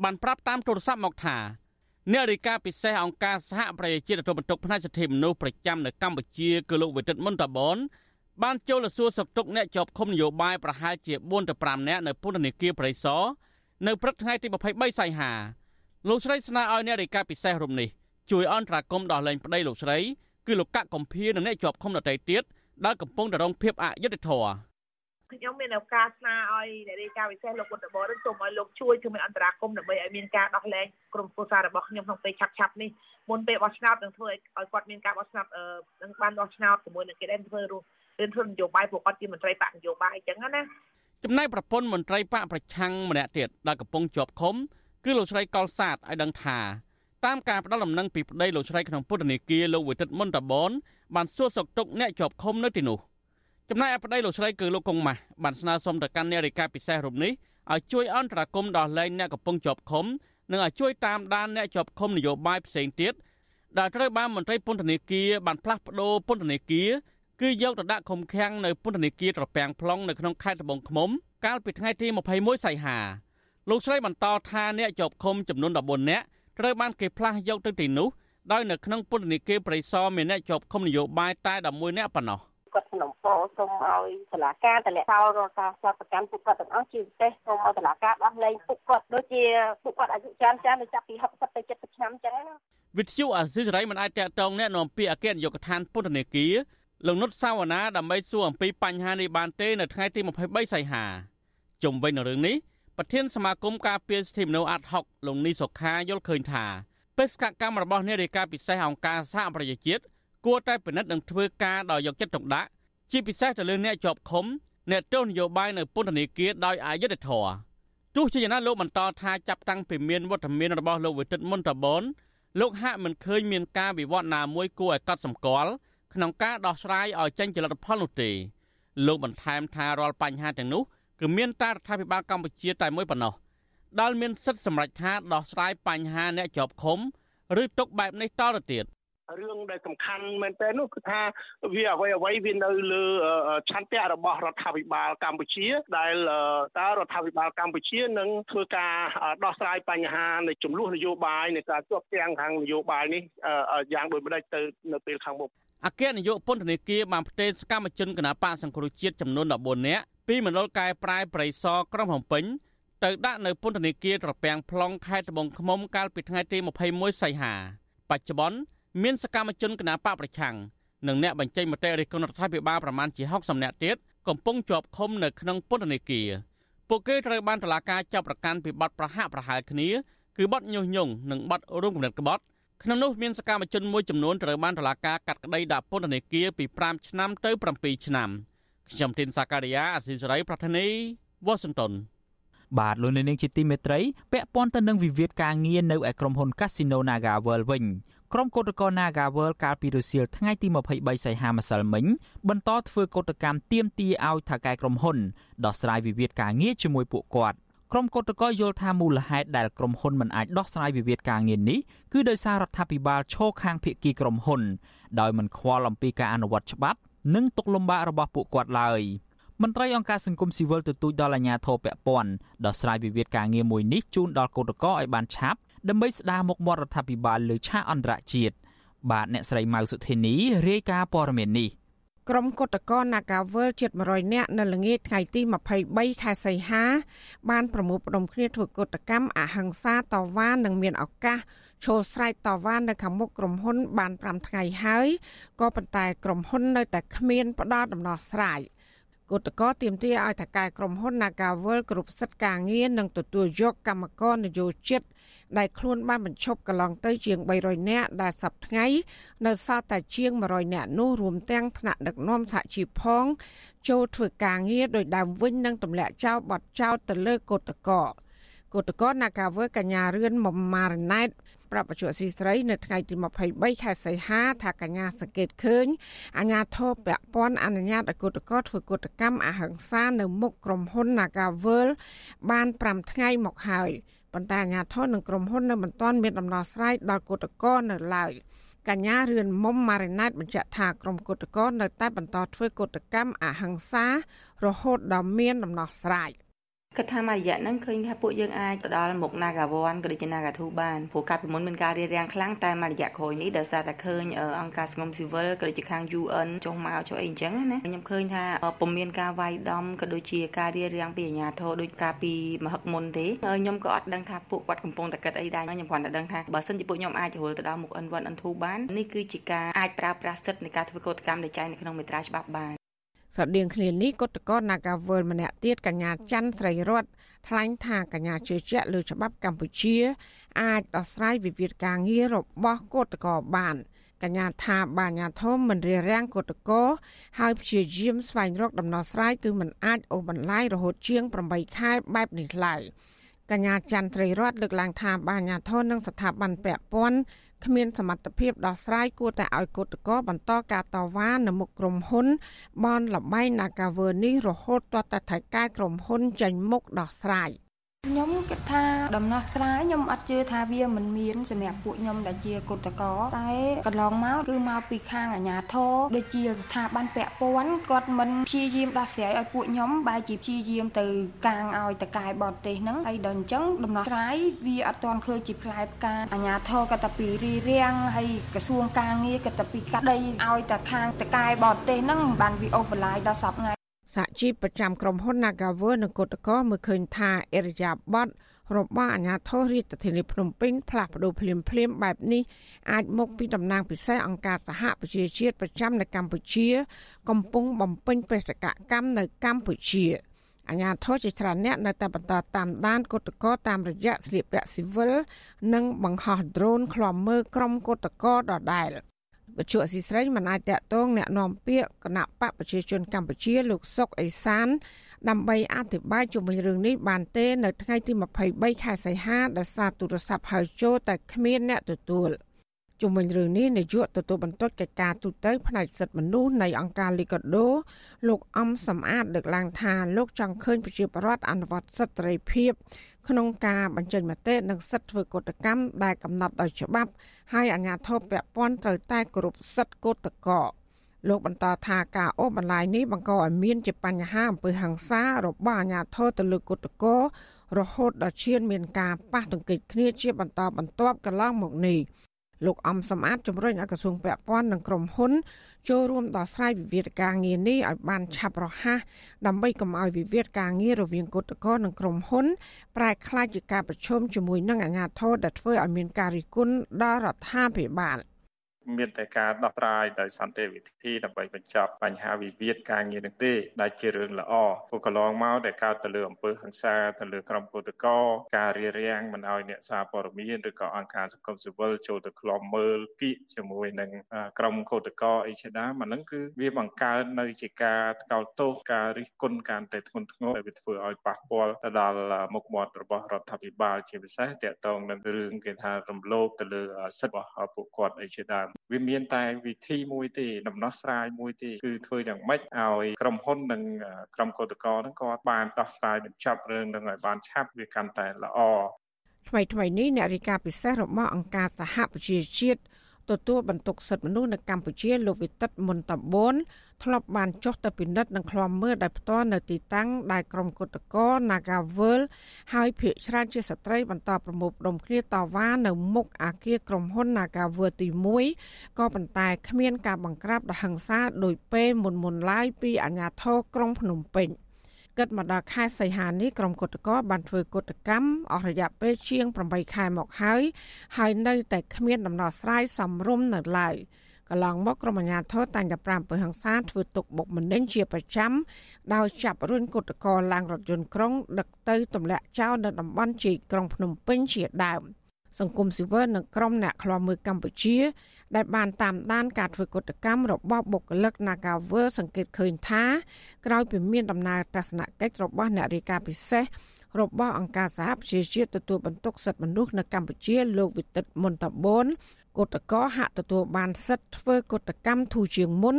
បានប្រាប់តាមទូរស័ព្ទមកថា អ្នករាយការណ៍ពិសេសអង្គការសហប្រជាជាតិទទួលបន្ទុកផ្នែកសិទ្ធិមនុស្សប្រចាំនៅកម្ពុជាគឺលោកវិទិតមុនតាបនបានចូលទៅសួរសុខទុក្ខអ្នកជាប់ឃុំនយោបាយប្រហែលជា4ទៅ5នាក់នៅពន្ធនាគារព្រៃសរនៅព្រឹកថ្ងៃទី23សីហាលោកស្រីស្នើឲ្យអ្នករាយការណ៍ពិសេសរូបនេះជួយអន្តរាគមន៍ដោះលែងប្តីលោកស្រីគឺលោកកកកំភៀនិងអ្នកជាប់ឃុំដទៃទៀតដែលកំពុងតែរងភាពអយុត្តិធម៌ ខ្ញុំមានឱកាសស្នើឲ្យអ្នករាយការណ៍ពិសេសលោកវុទ្ធបរសូមឲ្យលោកជួយជួយមានអន្តរាគមន៍ដើម្បីឲ្យមានការដោះលែងក្រុមគូសាររបស់ខ្ញុំក្នុងពេលឆាប់ឆាប់នេះមុនពេលបោះឆ្នោតនឹងធ្វើឲ្យគាត់មានការបោះឆ្នោតនឹងបានបោះឆ្នោតជាមួយនឹងគេដែលធ្វើរស់រឿងធ្វើនយោបាយពួកគាត់ជាមន្ត្រីបកនយោបាយអញ្ចឹងណាចំណែកប្រពន្ធមន្ត្រីបកប្រឆាំងម្នាក់ទៀតដែលកំពុងជាប់ឃុំគឺលោកស្រីកុលសាទឲ្យដឹងថាតាមការផ្ដល់ដំណឹងពីប្តីលោកស្រីក្នុងពុទ្ធនេគាលោកវិទិតមុនតបនបានសួរសុខទុក្ខអ្នកជាប់ឃុំនៅទីនោះ ចំណែកឯប្តីលោកស្រីគឺលោកកុងម៉ាស់បានស្នើសុំទៅកាន់អ្នករាយការណ៍ពិសេសរូបនេះឲ្យជួយអន្តរាគមន៍ដល់លែងអ្នកកំពុងជាប់ឃុំនិងឲ្យជួយតាមដានអ្នកជាប់ឃុំនយោបាយផ្សេងទៀតដែលត្រូវបានមន្ត្រីពន្ធនាគារបានផ្លាស់ប្ដូរពន្ធនាគារគឺយកទៅដាក់ឃុំឃាំងនៅពន្ធនាគារត្រពាំង plong នៅក្នុងខេត្តត្បូងឃ្មុំកាលពីថ្ងៃទី21សីហាលោកស្រីបន្តថាអ្នកជាប់ឃុំចំនួន14នាក់ត្រូវបានគេផ្លាស់យកទៅទីនោះដោយនៅក្នុងពន្ធនាគារព្រៃសរមានអ្នកជាប់ឃុំនយោបាយតែ11នាក់ប៉ុណ្ណោះ គាត់សំណពរសូមឲ្យតុលាការតម្លាក់ចោលរាល់ការចាត់ប្រកាន់ពួកគាត់ទាំងអស់ជាពិសេសសូមឲ្យតុលាការដោះលែងពួកគាត់ដូចជាពួកគាត់អាយុច្រើនច្រើនដូចចាប់ពី60ទៅ70ឆ្នាំចឹងណាវិទ្យុអាស៊ីសេរីមិនអាចតកតងแนะនាំពាក្យអគ្គនាយកដ្ឋានពន្ធនាគារលោកនុតសាវណ្ណាដើម្បីសួរអំពីបញ្ហានេះបានទេនៅថ្ងៃទី23សីហាជុំវិញនឹងរឿងនេះប្រធានសមាគមការពារសិទ្ធិមនុស្សអាត់ហុកលោកនីសុខាយល់ឃើញថាបេសកកម្មរបស់នាយិកាពិសេសអង្គការសហប្រជាជាតិ គួរតែពិនិត្យនិងធ្វើការដោយយកចិត្តទុកដាក់ជាពិសេសទៅលើអ្នកជាប់ឃុំអ្នកទោសនយោបាយនៅពន្ធនាគារដោយអយុត្តិធម៌ទោះជាយ៉ាងណាលោកបន្តថាចាប់តាំងពីមានវត្តមានរបស់លោកវិទិតមុនតបនលោកហាក់មិនឃើញមានការវិវត្តណាមួយគួរឲ្យកត់សម្គាល់ក្នុងការដោះស្រាយឲ្យចេញជាលទ្ធផលនោះទេលោកបន្ថែមថារាល់បញ្ហាទាំងនោះគឺមានតែរដ្ឋាភិបាលកម្ពុជាតែមួយប៉ុណ្ណោះដែលមានសិទ្ធិសម្រេចថាដោះស្រាយបញ្ហាអ្នកជាប់ឃុំឬទុកបែបនេះតទៅទៀត រឿងដែលសំខាន់មែនទែននោះគឺថាវាអ្វីអ្វីវានៅលើឆន្ទៈរបស់រដ្ឋាភិបាលកម្ពុជា ដែលតើរដ្ឋាភិបាលកម្ពុជានឹងធ្វើការដោះស្រាយបញ្ហានៃចំនួននយោបាយនៃការជាប់គាំងខាងនយោបាយនេះយ៉ាងដូចម្ដេចទៅនៅពេលខាងមុខអគ្គនាយកពន្ធនាគារបានផ្ទេរសកម្មជនគណបកសង្គ្រោះជាតិចំនួន14នាក់ពីមណ្ឌលកែប្រែប្រៃសរក្រុងភ្នំពេញទៅដាក់នៅពន្ធនាគារត្រពាំង plong ខេត្តត្បូងឃ្មុំកាលពីថ្ងៃទី21សីហាបច្ចុប្បន្ន មានសកម្មជនគណបកប្រឆាំងនិងអ្នកបញ្ចេញមតិរិះគន់រដ្ឋាភិបាលប្រមាណជា60នាក់ទៀតកំពុងជាប់ឃុំនៅក្នុងពន្ធនាគារពួកគេត្រូវបានតុលាការចាប់ប្រកាន់ពីបទប្រហាក់ប្រហែលគ្នាគឺបទញុះញង់និងបទរួមគំនិតក្បត់ក្នុងនោះមានសកម្មជនមួយចំនួនត្រូវបានតុលាការកាត់ក្តីដាក់ពន្ធនាគារពី5ឆ្នាំទៅ7ឆ្នាំខ្ញុំទីនសាការីយ៉ាអស៊ីសេរីប្រធានីវ៉ាស៊ីនតោនបាទលោកនាងជាទីមេត្រីពាក់ព័ន្ធទៅនឹងវិវាទការងារនៅឯក្រុមហ៊ុន Casino Naga World វិញ ក្រុមកោតក្រ Naga World កាលពីរសៀលថ្ងៃទី23សីហាម្សិលមិញបន្តធ្វើកោតកម្មទាមទារឲ្យថៅកែក្រុមហ៊ុនដោះស្រាយវិវាទការងារជាមួយពួកគាត់ក្រុមកោតក្រយល់ថាមូលហេតុដែលក្រុមហ៊ុនមិនអាចដោះស្រាយវិវាទការងារនេះគឺដោយសាររដ្ឋាភិបាលឈរខាងភាគីក្រុមហ៊ុនដោយមិនខ្វល់អំពីការអនុវត្តច្បាប់និងទុកលំបាករបស់ពួកគាត់ឡើយមន្ត្រីអង្គការសង្គមស៊ីវិលទទូចដល់អាជ្ញាធរពាក់ព័ន្ធដោះស្រាយវិវាទការងារមួយនេះជូនដល់កោតក្រឲ្យបានឆាប់ ដើម្បីស្ដារមុខមាត់រដ្ឋាភិបាលលើឆាកអន្តរជាតិបាទអ្នកស្រីម៉ៅសុធីនីរាយការណ៍ព័ត៌មាននេះក្រុមគឧតកោ Nagavel ជិត100នាក់នៅល្ងាចថ្ងៃទី23ខែសីហា បានប្រមូលផ្ដុំគ្នាធ្វើកុតកម្មអហិង្សាតវ៉ានិងមានឱកាសឈរស្រែកតវ៉ានៅខាងមុខក្រុមហ៊ុន បាន5ថ្ងៃហើយក៏ប៉ុន្តែក្រុមហ៊ុននៅតែគ្មានផ្ដល់ដំណោះស្រាយគឧតកោទៀមទាឲ្យថកែក្រុមហ៊ុន Nagavel គ្រប់សិទ្ធិការងារនិងទទួលយកកម្មករនយោជិត ដែលខ្លួនបានបញ្ឈប់កន្លងទៅជាង300នាក់ដែលសប្តាហ៍ថ្ងៃនៅសល់តែជាង100នាក់នោះរួមទាំងថ្នាក់ដឹកនាំសហជីពផង ចូលធ្វើការងារដោយដើមវិញនឹងទម្លាក់ចោលបទចោលទៅលើកោតកោគឧតកោនាការវើកញ្ញារឿនមុំម៉ារណែតប្រាប់បច្ចុប្បន្នស៊ីស្រីនៅថ្ងៃទី23ខែសីហាថាកញ្ញាសង្កេតឃើញអាញាធរពពាន់អនុញ្ញាតឲ្យគឧតកោធ្វើកុតកម្មអហិង្សានៅមុខក្រុមហ៊ុន Nagavel បាន5ថ្ងៃមកហើយ ប៉ុន្តែអាជ្ញាធរនិងក្រុមហ៊ុននៅមិនទាន់មានដំណោះស្រាយដល់គឧតកោនៅឡើយកញ្ញារឿនមុំម៉ារីណែតបញ្ជាក់ថាក្រុមគឧតកោនៅតែបន្តធ្វើកុតកម្មអហិង្សារហូតដល់មានដំណោះស្រាយ។ គិតថាមួយរយៈហ្នឹងឃើញថាពួកយើងអាចទៅដល់មុខ Nagawan ក៏ដូចជា Nagatu បានព្រោះកាលពីមុនមានការរៀបរៀងខ្លាំងតែមួយរយៈក្រោយនេះដោយសារតែឃើញអង្គការសង្គមស៊ីវិលក៏ដូចជាខាង UN ចុះមកចុះអីអញ្ចឹងណាខ្ញុំឃើញថាពុំមានការវាយដំក៏ដូចជាការរៀបរៀងពីអាជ្ញាធរដូចកាលពីមហឹកមុនទេខ្ញុំក៏អត់ដឹងថាពួកគាត់កំពុងតែគិតអីដែរខ្ញុំគ្រាន់តែដឹងថាបើសិនជាពួកខ្ញុំអាចរហូតទៅដល់មុខ N1 N2 បាននេះគឺជាការអាចប្រើប្រាស់សិទ្ធិនៃការធ្វើកោតកម្មដែលចែងនៅក្នុងមេត្រាច្បាប់បាន ស្រដៀងគ្នានេះគណៈកោ Nagawal ម្នាក់ទៀតកញ្ញាច័ន្ទស្រីរតថ្លែងថាកញ្ញាជឿជាក់លើច្បាប់កម្ពុជា អាចដោះស្រាយវិវាទការងាររបស់គណៈកោបានកញ្ញាថាបាញាធមមិនរារាំងគណៈកោហើយព្យាយាមស្វែងរកដំណោះស្រាយគឺមិនអាចអូសបន្លាយរហូតជាង8ខែបែបនេះឡើយកញ្ញាច័ន្ទត្រីរតលើកឡើងថាបាញាធននិងស្ថាប័នពាក់ព័ន្ធ គ្មានសមត្ថភាពដោះស្រាយគួរតែឲ្យកោតក្របន្តការតវ៉ានៅមុខក្រុមហ៊ុនបនលបែង Nagaver នេះរហូតទាល់តែថៃកែក្រុមហ៊ុនចេញមុខដោះស្រាយ ខ្ញុំគិតថាដំណោះស្រាយខ្ញុំអត់ជឿថាវាមិនមានសម្រាប់ពួកខ្ញុំដែលជាគុតកោតែកន្លងមកគឺមកពីខាងអាជ្ញាធរដូចជាស្ថាប័នពាក់ព័ន្ធគាត់មិនព្យាយាមដោះស្រាយឲ្យពួកខ្ញុំបែរជាព្យាយាមទៅកាងឲ្យតកែបរទេសហ្នឹងហើយដល់អញ្ចឹងដំណោះស្រាយវាអត់ទាន់ឃើញជាផ្លែផ្កាអាជ្ញាធរក៏តែពីរីរាំងហើយក្រសួងការងារក៏តែពីកាត់ដីឲ្យតែខាងតកែបរទេសហ្នឹងបានវាអូសបន្លាយដល់សពថ្ងៃ សហជីពប្រចាំក្រុមហ៊ុន Nagawer នៅកោតកោមើលឃើញថាអរិយាប័ត្ររបស់អាជ្ញាធររាជធានីភ្នំពេញផ្លាស់ប្តូរភ្លាមភ្លាមបែបនេះអាចមកពីតំណាងពិសេសអង្គការសហប្រជាជាតិប្រចាំនៅកម្ពុជា កំពុងបំពេញបេសកកម្មនៅកម្ពុជាអាញាធរជាច្រើនអ្នកនៅតែបន្តតាមដានកុតកោតាមរយៈស្លៀកពាក់ស៊ីវិលនិងបង្ហោះដ្រូនឃ្លាំមើលក្រុមកុតកោដដែល វិទ្យុអស៊ីស្រីមិនអាចតាក់ទងแนะនាំពាក្យគណៈបកប្រជាជនកម្ពុជាលោកសុកអេសាន ដើម្បីអធិប្បាយជុំវិញរឿងនេះបានទេនៅថ្ងៃទី23ខែសីហាដោយសារទូរស័ព្ទហៅចូលតែគ្មានអ្នកទទួល។ ជុំវិញរឿងនេះនាយកទទួលបន្ទុកកិច្ចការទូតទៅផ្នែកសិទ្ធិមនុស្សនៃអង្គការលីកាដូលោកអំសំអាតលើកឡើងថាលោកចង់ឃើញប្រជាពលរដ្ឋអនុវត្តសិទ្ធិសេរីភាពក្នុងការបញ្ចេញមតិនិងសិទ្ធិធ្វើកតកម្មដែលកំណត់ដោយច្បាប់ហើយអាជ្ញាធរពាក់ព័ន្ធត្រូវតែគោរពសិទ្ធិកតកោលោកបន្តថាការអូសបន្លាយនេះបង្កឲ្យមានជាបញ្ហាអំពើហិង្សារបស់អាជ្ញាធរទៅលើកុតកោរហូតដល់ឈានមានការប៉ះទង្គិចគ្នាជាបន្តបន្ទាប់កន្លងមកនេះ លោកអំសំអាតជំរុញឲ្យក្រសួងពាក់ព័ន្ធនិងក្រុមហ៊ុន ចូលរួមដោះស្រាយវិវាទការងារនេះឲ្យបានឆាប់រហ័សដើម្បីកុំឲ្យវិវាទការងាររវាងគឧតកោនិងក្រុមហ៊ុនប្រែក្លាយជាការប្រឈមជាមួយនឹងអាជ្ញាធរដែលធ្វើឲ្យមានការរិះគន់ដល់រដ្ឋាភិបាល។ មានតែការដោះស្រាយដោយសន្តិវិធីដើម្បីបញ្ចប់បញ្ហាវិវាទការងារនឹងទេដែលជារឿងល្អព្រោះកន្លងមកដែលកើតទៅលើអំពើហិង្សាទៅលើក្រុមកោតក្រការរារាំងមិនឲ្យអ្នកសារព័ត៌មានឬក៏អង្គការសង្គមស៊ីវិលចូលទៅក្លំមើលគៀកជាមួយនឹងក្រុមកោតក្រអីជាដើមអាហ្នឹងគឺវាបង្កើននៅជាការថ្កោលទោសការរិះគន់ការតែធ្ងន់ធ្ងរដែលវាធ្វើឲ្យប៉ះពាល់ទៅដល់មុខមាត់របស់រដ្ឋាភិបាលជាពិសេសតកតងនឹងរឿងគេថារំលោភទៅលើសិទ្ធិរបស់ពួកគាត់អីជាដើមវាមានតែវិធីមួយទេដំណោះស្រាយមួយទេគឺធ្វើយ៉ាងម៉េចឲ្យក្រុមហ៊ុននិងក្រុមកោតក្រហ្នឹងគាត់បានដោះស្រាយបញ្ចប់រឿងនឹងឲ្យបានឆាប់វាកាន់តែល្អថ្មីថ្មីនេះអ្នករាយការណ៍ពិសេសរបស់អង្គការសហប្រជាជាតិ ទទួលបន្ទុកសិទ្ធិមនុស្សនៅកម្ពុជាលោកវិទិតមុនតបូនធ្លាប់បានចុះទៅពិនិត្យនិងឃ្លាំមើលដោយផ្ទាល់នៅទីតាំងដែលក្រុមគុតកោ Nagavel ហើយភ ieck ច្រើនជាស្ត្រីបន្តប្រមូលផ្ដុំគ្នាតវ៉ានៅមុខអាគារក្រុមហ៊ុន Nagavel ទី1ក៏ប៉ុន្តែគ្មានការបង្ក្រាបដ៏ហិង្សាដោយពេលមុនមុនឡើយពីអាជ្ញាធរក្រុងភ្នំពេញ។ គិតមកដល់ខែសីហានេះក្រុមគុតកោបានធ្វើគុតកម្មអស់រយៈពេលជាង8ខែមកហើយហើយនៅតែគ្មានដំណោះស្រាយសមរម្យនៅឡើយកន្លងមកក្រុមអាជ្ញាធរតែងតែប្រាំពើហ ংস ាធ្វើទុកបុកម្នេញជាប្រចាំដោយចាប់រុញគុតកោឡើងរថយន្តក្រុងដឹកទៅទម្លាក់ចោលនៅតំបន់ជីកក្រុងភ្នំពេញជាដើម សង្គមស៊ីវិលនិងក្រុមអ្នកខ្លាំមើលកម្ពុជា ដែលបានតាមដានការធ្វើកតកម្មរបស់បុគ្គលិក Nagawer សង្កេតឃើញថាក្រោយពីមានដំណើរទស្សនកិច្ចរបស់អ្នករាយការណ៍ពិសេសរបស់អង្គការសហប្រជាជាតិទទួលបន្ទុកសិទ្ធិមនុស្សនៅកម្ពុជាលោកវិទិតមុនតបូនកតកហាក់ទទួលបានសិទ្ធិធ្វើកតកម្មធូរជាងមុន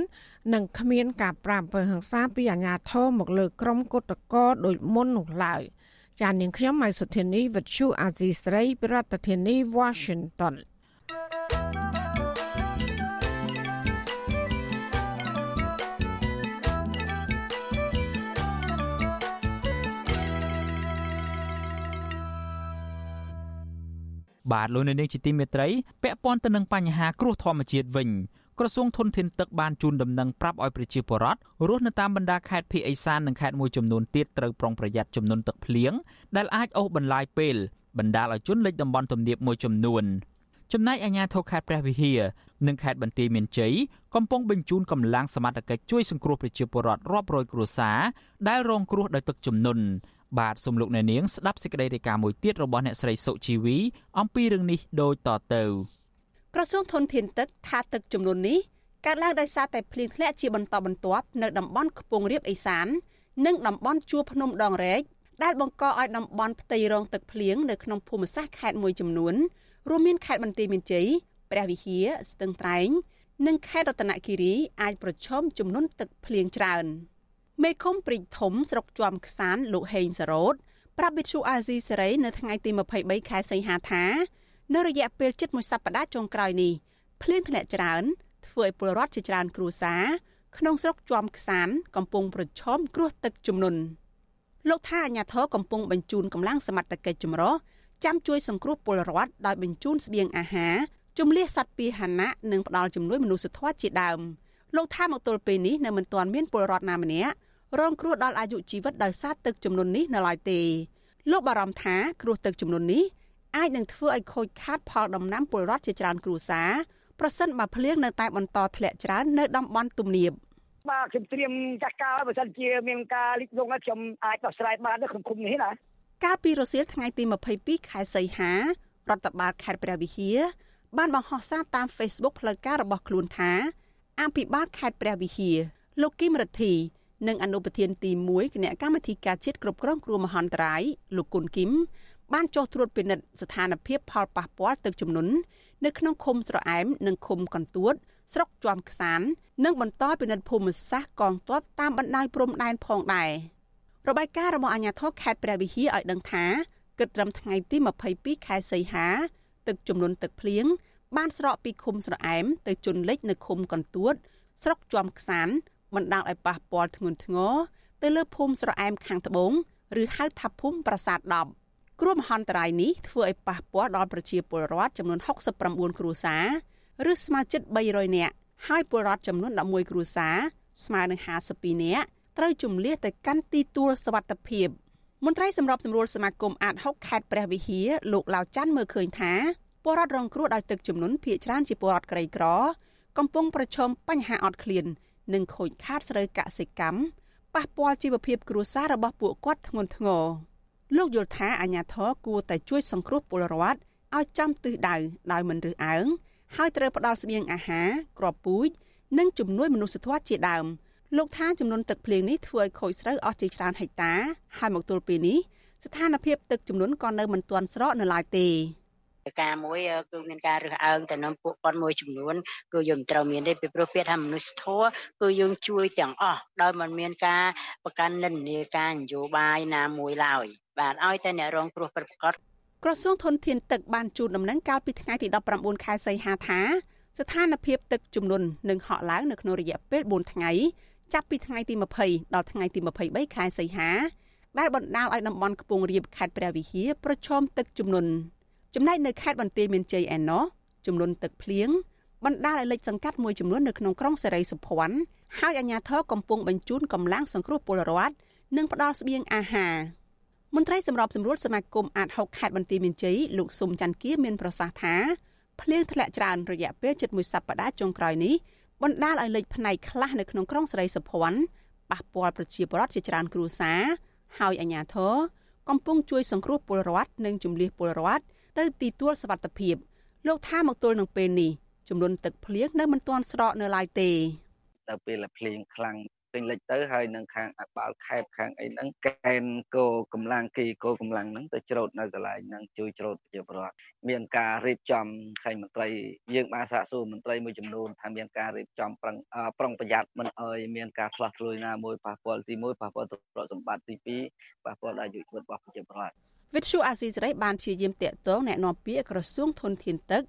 និងគ្មានការប្រាអំពើហិង្សាពីអាជ្ញាធរមកលើក្រុមកតកដោយមុននោះឡើយ ចាននាងខ្ញុំម៉ៃសុធានីវិទ្យុអាស៊ីស្រីប្រធានាធិបតី Washington បាទលោកនៅនាងជាទីមេត្រីពាក់ព័ន្ធទៅនឹងបញ្ហាគ្រោះធម្មជាតិវិញ ក្រសួងធនធានទឹកបានជូនដំណឹងប្រាប់ឲ្យប្រជាពលរដ្ឋរស់នៅតាមបណ្ដាខេត្តភៀកអេសាននិងខេត្តមួយចំនួនទៀតត្រូវប្រុងប្រយ័ត្នចំនួនទឹកភ្លៀងដែលអាចអូសបន្លាយពេលបណ្ដាលឲ្យជន់លិចតំបន់ទំនាបមួយចំនួនចំណែកអាជ្ញាធរខេត្តព្រះវិហារនិងខេត្តបន្ទាយមានជ័យកំពុងបញ្ជូនកម្លាំងសមត្ថកិច្ចជួយសង្គ្រោះប្រជាពលរដ្ឋរាប់រយគ្រួសារដែលរងគ្រោះដោយទឹកជំនន់បាទសូមលោកអ្នកនាងស្ដាប់សេចក្តីរាយការណ៍មួយទៀតរបស់អ្នកស្រីសុជីវីអំពីរឿងនេះដូចតទៅ ក្រសួងធនធានទឹកថាទឹកចំនួននេះកើតឡើងដោយសារតែភ្លៀងធ្លាក់ជាបន្តបន្ទាប់នៅតំបន់ខ្ពង់រាបឦសាន និងតំបន់ជួរភ្នំដងរែកដែលបង្កឲ្យតំបន់ផ្ទៃរងទឹកភ្លៀងនៅក្នុងភូមិសាស្ត្រខេត្តមួយចំនួនរួមមានខេត្តបន្ទាយមានជ័យព្រះវិហារស្ទឹងត្រែង និងខេត្តរតនគិរីអាចប្រឈមចំនួនទឹកភ្លៀងច្រើន។មេឃុំព្រិចធំស្រុកជាំខ្សានលោកហេងសរោតប្រាប់វិទ្យុអាស៊ីសេរីនៅថ្ងៃទី23ខែសីហាថា នៅរយៈពេលជិតមួយសប្តាហ៍ចុងក្រោយនេះភ្លៀងធ្លាក់ច្រើនធ្វើឲ្យពលរដ្ឋជាច្រើនគ្រួសារក្នុងស្រុកជាំខ្សានកំពុងប្រឈមគ្រោះទឹកជំនន់លោកថាអាញាធរកំពុងបញ្ជូនកម្លាំងសមត្ថកិច្ចចម្រុះចាំជួយសង្គ្រោះពលរដ្ឋដោយបញ្ជូនស្បៀងអាហារជំលះសត្វពាហនៈនិងផ្ដល់ជំនួយមនុស្សធម៌ជាដើមលោកថាមកទល់ពេលនេះនៅមិនទាន់មានពលរដ្ឋណាម្នាក់រងគ្រោះដល់អាយុជីវិតដោយសារទឹកជំនន់នេះនៅឡើយទេលោកបារម្ភថាគ្រោះទឹកជំនន់នេះ អាចនឹងធ្វើឲ្យខូចខាតផលដំណាំពលរដ្ឋជាច្រើនគ្រួសារប្រសិនបើភ្លៀងនៅតែបន្តធ្លាក់ច្រើននៅតំបន់ទំនាបបាទខ្ញុំត្រៀមចាស់កាលបើសិនជាមានការលិចលង់ខ្ញុំអាចដោះស្រាយបាននៅក្នុងគុំនេះណាកាលពីរសៀលថ្ងៃទី22ខែសីហារដ្ឋបាលខេត្តព្រះវិហារបានបង្ហោះសារតាម Facebook ផ្លូវការរបស់ខ្លួនថាអភិបាលខេត្តព្រះវិហារលោកគឹមរិទ្ធីនិងអនុប្រធានទី1គណៈកម្មាធិការជាតិគ្រប់គ្រងគ្រោះមហន្តរាយលោកគុណគឹម បានចុះត្រួតពិនិត្យស្ថានភាពផលប៉ះពាល់ទឹកជំនន់នៅក្នុងឃុំស្រអែមនិងឃុំកន្ទួត ស្រុកជាំខ្សាន និងបន្តពិនិត្យភូមិសាស្ត្រកងទ័ពតាមបណ្ដោយព្រំដែនផងដែររបាយការណ៍របស់អាជ្ញាធរខេត្តព្រះវិហារឲ្យដឹងថាគិតត្រឹមថ្ងៃទី22ខែសីហា ទឹកជំនន់ទឹកភ្លៀងបានស្រកពីឃុំស្រអែមទៅជន់លិចនៅឃុំកន្ទួត ស្រុកជាំខ្សានបណ្ដាលឲ្យប៉ះពាល់ធ្ងន់ធ្ងរទៅលើភូមិស្រអែមខាងត្បូង ឬហៅថាភូមិប្រាសាទ10 គ្រោះមហន្តរាយនេះធ្វើឲ្យប៉ះពាល់ដល់ប្រជាពលរដ្ឋចំនួន69គ្រួសារឬស្មើជិត300នាក់ហើយពលរដ្ឋចំនួន11គ្រួសារស្មើនឹង52នាក់ត្រូវជំនះទៅកាន់ទីទួលសវត្ថភាពមន្ត្រីសម្របសម្រួលសមាគមអាត6ខេត្តព្រះវិហារលោកឡាវច័ន្ទមើលឃើញថាពលរដ្ឋរងគ្រោះដោយទឹកជំនន់ភ ieck ច្រើនជាពលរដ្ឋក្រីក្រ កំពុងប្រឈមបញ្ហាអត់ឃ្លាន និងខូចខាតស្រូវកសិកម្មប៉ះពាល់ជីវភាពគ្រួសាររបស់ពួកគាត់ធ្ងន់ធ្ងរ លោកយល់ថាអាញាធរគួរតែជួយសង្គ្រោះពលរដ្ឋឲ្យចំទិសដៅដោយមិនរើសអើងហើយត្រូវផ្ដល់ស្បៀងអាហារគ្រាប់ពូជនិងជំនួយមនុស្សធម៌ជាដើមលោកថាចំនួនទឹកភ្លៀងនេះធ្វើឲ្យខូចស្រូវអស់ជាច្រើនហិកតា ហើយមកទល់ពេលនេះស្ថានភាពទឹកចំនួនក៏នៅមិនទាន់ស្រកនៅឡើយទេការមួយគឺមានការរើសអើងទៅនឹងពួកគាត់មួយចំនួនគឺយើងមិនត្រូវមានទេពីព្រោះពាក្យថាមនុស្សធម៌គឺយើងជួយទាំងអស់ដោយមិនមានការប្រកាន់និន្នាការនយោបាយណាមួយឡើយ បាទឲ្យតែអ្នករងគ្រោះប្រកបក្រសួងធនធានទឹកបានជូនដំណឹងកាលពីថ្ងៃទី19ខែសីហាថាស្ថានភាពទឹកជំនន់នឹងហក់ឡើងនៅក្នុងរយៈពេល4ថ្ងៃចាប់ពីថ្ងៃទី20ដល់ថ្ងៃទី23ខែសីហាដែលបណ្ដាលឲ្យតំបន់ខ្ពង់រាបខេត្តព្រះវិហារប្រឈមទឹកជំនន់ចំណែកនៅខេត្តបន្ទាយមានជ័យឯណោះចំនួនទឹកភ្លៀងបណ្ដាលឲ្យលិចសង្កាត់មួយចំនួននៅក្នុងក្រុងសេរីសុភ័ណ្ឌហើយអាជ្ញាធរកំពុងបញ្ជូនកម្លាំងសង្គ្រោះពលរដ្ឋនិងផ្ដល់ស្បៀងអាហារ មន្ត្រីសម្របសម្រួលសមាគមអាត6ខេត្តបន្ទាយមានជ័យលោកស៊ុំច័ន្ទគៀមានប្រសាសន៍ថាភ្លៀងធ្លាក់ច្រើនរយៈពេលជិតមួយសប្តាហ៍ចុងក្រោយនេះបណ្ដាលឲ្យលិចផ្នែកខ្លះនៅក្នុងក្រុងសេរីសុភ័ណ្ឌប៉ះពាល់ប្រជាពលរដ្ឋជាច្រើនគ្រួសារហើយអាជ្ញាធរកំពុងជួយសង្គ្រោះពលរដ្ឋនិងជំនះពលរដ្ឋទៅទីទួលសវត្ថភាពលោកថាមកទល់នឹងពេលនេះចំនួនទឹកភ្លៀងនៅមិនទាន់ស្រកនៅឡើយទេដល់ពេលភ្លៀងខ្លាំង ពេញលិចទៅហើយនឹងខាងអបាល់ខេបខាងអីហ្នឹងកែនគោកម្លាំងគីគោកម្លាំងហ្នឹងទៅច្រូតនៅកន្លែងហ្នឹងជួយច្រូតប្រជាពលរដ្ឋមានការរៀបចំខេមន្ត្រីយើងបានសាកសួរមន្ត្រីមួយចំនួនថាមានការរៀបចំប្រឹងប្រុងប្រយ័ត្នមិនអោយមានការឆ្លោះឆ្លួយណាមួយប៉ះពាល់ទី1ប៉ះពាល់ទៅប្រសម្បត្តិទី2ប៉ះពាល់ដល់អាយុជីវិតរបស់ប្រជាពលរដ្ឋវិទ្យុអាស៊ីសេរីបានព្យាយាមតាក់ទងแนะនាំពាក្យក្រសួងធនធានទឹក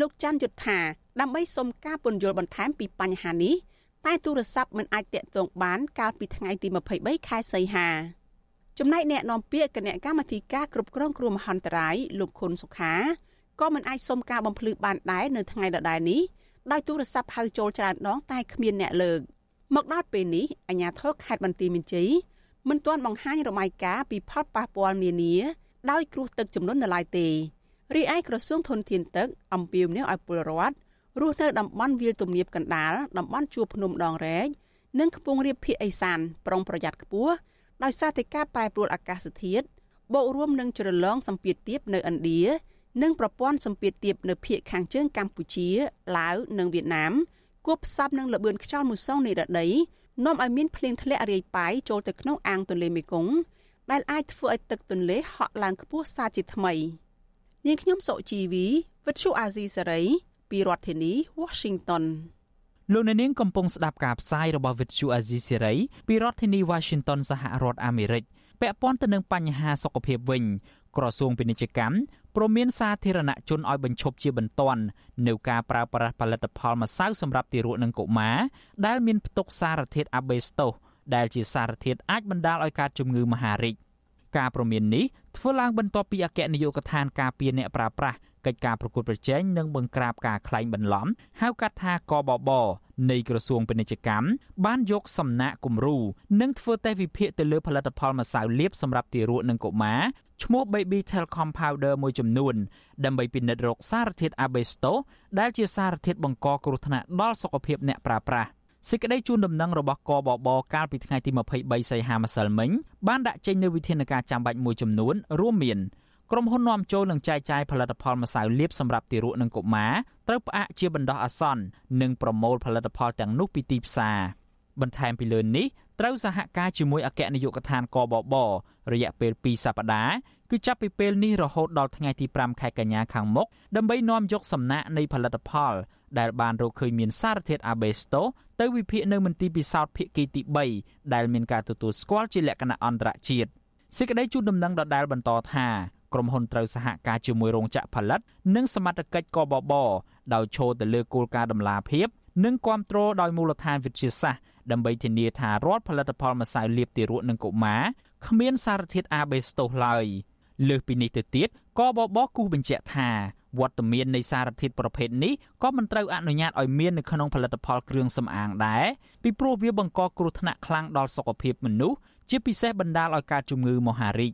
លោកច័ន្ទយុទ្ធាដើម្បីសុំការពន្យល់បន្ថែមពីបញ្ហានេះ តែទូរស័ព្ទមិនអាចតាក់ទងបាន កាលពីថ្ងៃទី23ខែសីហាចំណែកអ្នកនាំពាក្យគណៈកម្មាធិការគ្រប់គ្រងគ្រោះមហន្តរាយលោកខុនសុខាក៏មិនអាចសុំការបំភ្លឺបានដែរនៅថ្ងៃដដែលនេះដោយទូរស័ព្ទហៅចូលច្រើនដងតែគ្មានអ្នកលើកមកដល់ពេលនេះអាជ្ញាធរខេត្តបន្ទាយមានជ័យមិនទាន់បង្ហាញរបាយការណ៍ពីផលប៉ះពាល់នានាដោយគ្រោះទឹកចំនួននៅឡើយទេរីឯក្រសួងធនធានទឹកអំពាវនាវឲ្យពលរដ្ឋ រស់នៅតំបន់វាលទំនាបកណ្ដាលតំបន់ជួរភ្នំដងរែកនិងខ្ពង់រាបភាគឦសានប្រុងប្រយ័ត្នខ្ពស់ដោយសារតែការប្រែប្រួលអាកាសធាតុបូករួមនឹងជ្រលងសម្ពាធទាបនៅឥណ្ឌានិងប្រព័ន្ធសម្ពាធទាបនៅភាគខាងជើងកម្ពុជាឡាវនិងវៀតណាមគួបផ្សំនឹងលបឿនខ្យល់មូសុងនិរដីនាំឲ្យមានភ្លៀងធ្លាក់រាយប៉ាយចូលទៅក្នុងអាងទន្លេមេគង្គដែលអាចធ្វើឲ្យទឹកទន្លេហក់ឡើងខ្ពស់សាជាថ្មីនាងខ្ញុំសុជីវីវិទ្យុអាស៊ីសេរី ពីរដ្ឋធានី Washington លោកអ្នកនាងកំពុងស្ដាប់ការផ្សាយរបស់ Vuthu Azizi Serai ពីរដ្ឋធានី Washington សហរដ្ឋអាមេរិកពាក់ព័ន្ធទៅនឹងបញ្ហាសុខភាពវិញក្រសួងពាណិជ្ជកម្មព្រមមានសាធារណជនឲ្យបញ្ឈប់ជាបន្ទាន់នៅការប្រើប្រាស់ផលិតផលម្សៅសម្រាប់ទារកនិងកុមារដែលមានផ្ទុកសារធាតុអាបេស្តូសដែលជាសារធាតុអាចបណ្ដាលឲ្យកើតជំងឺមហារីកការព្រមាននេះធ្វើឡើងបន្ទាប់ពីអគ្គនាយកដ្ឋានការពារអ្នកប្រើប្រាស់ កិច្ចការប្រកួតប្រជែងនិងបង្ក្រាបការក្លែងបន្លំហៅកាត់ថាកបបនៃក្រសួងពាណិជ្ជកម្មបានយកសំណាក់គំរូនិងធ្វើតេស្តវិភាគទៅលើផលិតផលម្សៅលាបសម្រាប់ទារកនិងកុមារឈ្មោះ Baby Talcum Powder មួយចំនួនដើម្បីពិនិត្យរកសារធាតុ asbestos ដែលជាសារធាតុបង្កគ្រោះថ្នាក់ដល់សុខភាពអ្នកប្រើប្រាស់សេចក្តីជូនដំណឹងរបស់កបបកាលពីថ្ងៃទី23សីហាម្សិលមិញបានដាក់ចេញនូវវិធានការចាំបាច់មួយចំនួនរួមមាន ក្រុមហ៊ុននាំចូលនិងចែកចាយផលិតផលម្សៅលាបសម្រាប់ទារកនិងកុមារត្រូវផ្អាកជាបណ្ដោះអាសន្ននិងប្រមូលផលិតផលទាំងនោះពីទីផ្សារបន្ថែមពីលើនេះត្រូវសហការជាមួយអគ្គនាយកដ្ឋានកបបរយៈពេល2សប្តាហ៍គឺចាប់ពីពេលនេះរហូតដល់ថ្ងៃទី5ខែកញ្ញាខាងមុខដើម្បីនាំយកសំណាក់នៃផលិតផល ដែលបានរកឃើញមានសារធាតុ asbestos ទៅវិភាគនៅមន្ទីរពិសោធន៍ភាគីទី3ដែលមានការទទួលស្គាល់ជាលក្ខណៈអន្តរជាតិសេចក្តីជូនដំណឹងដដែលបន្តថា ក្រុមហ៊ុនត្រូវសហការជាមួយរោងចក្រផលិត និងសមត្ថកិច្ចកបបដោយឈរទៅលើគោលការណ៍ដំណាភាព និងគ្រប់គ្រងដោយមូលដ្ឋានវិទ្យាសាស្ត្រដើម្បីធានាថារាល់ផលិតផលម្សៅលាបទារកនិងកុមារគ្មានសារធាតុ asbestos ឡើយលើសពីនេះទៅទៀតកបបគូបញ្ជាក់ថាវត្តមាននៃសារធាតុប្រភេទនេះក៏មិនត្រូវអនុញ្ញាតឲ្យមាននៅក្នុងផលិតផលគ្រឿងសម្អាងដែរពីព្រោះវាបង្កគ្រោះថ្នាក់ខ្លាំងដល់សុខភាពមនុស្សជាពិសេសបណ្ដាលឲ្យកើតជំងឺមហារីក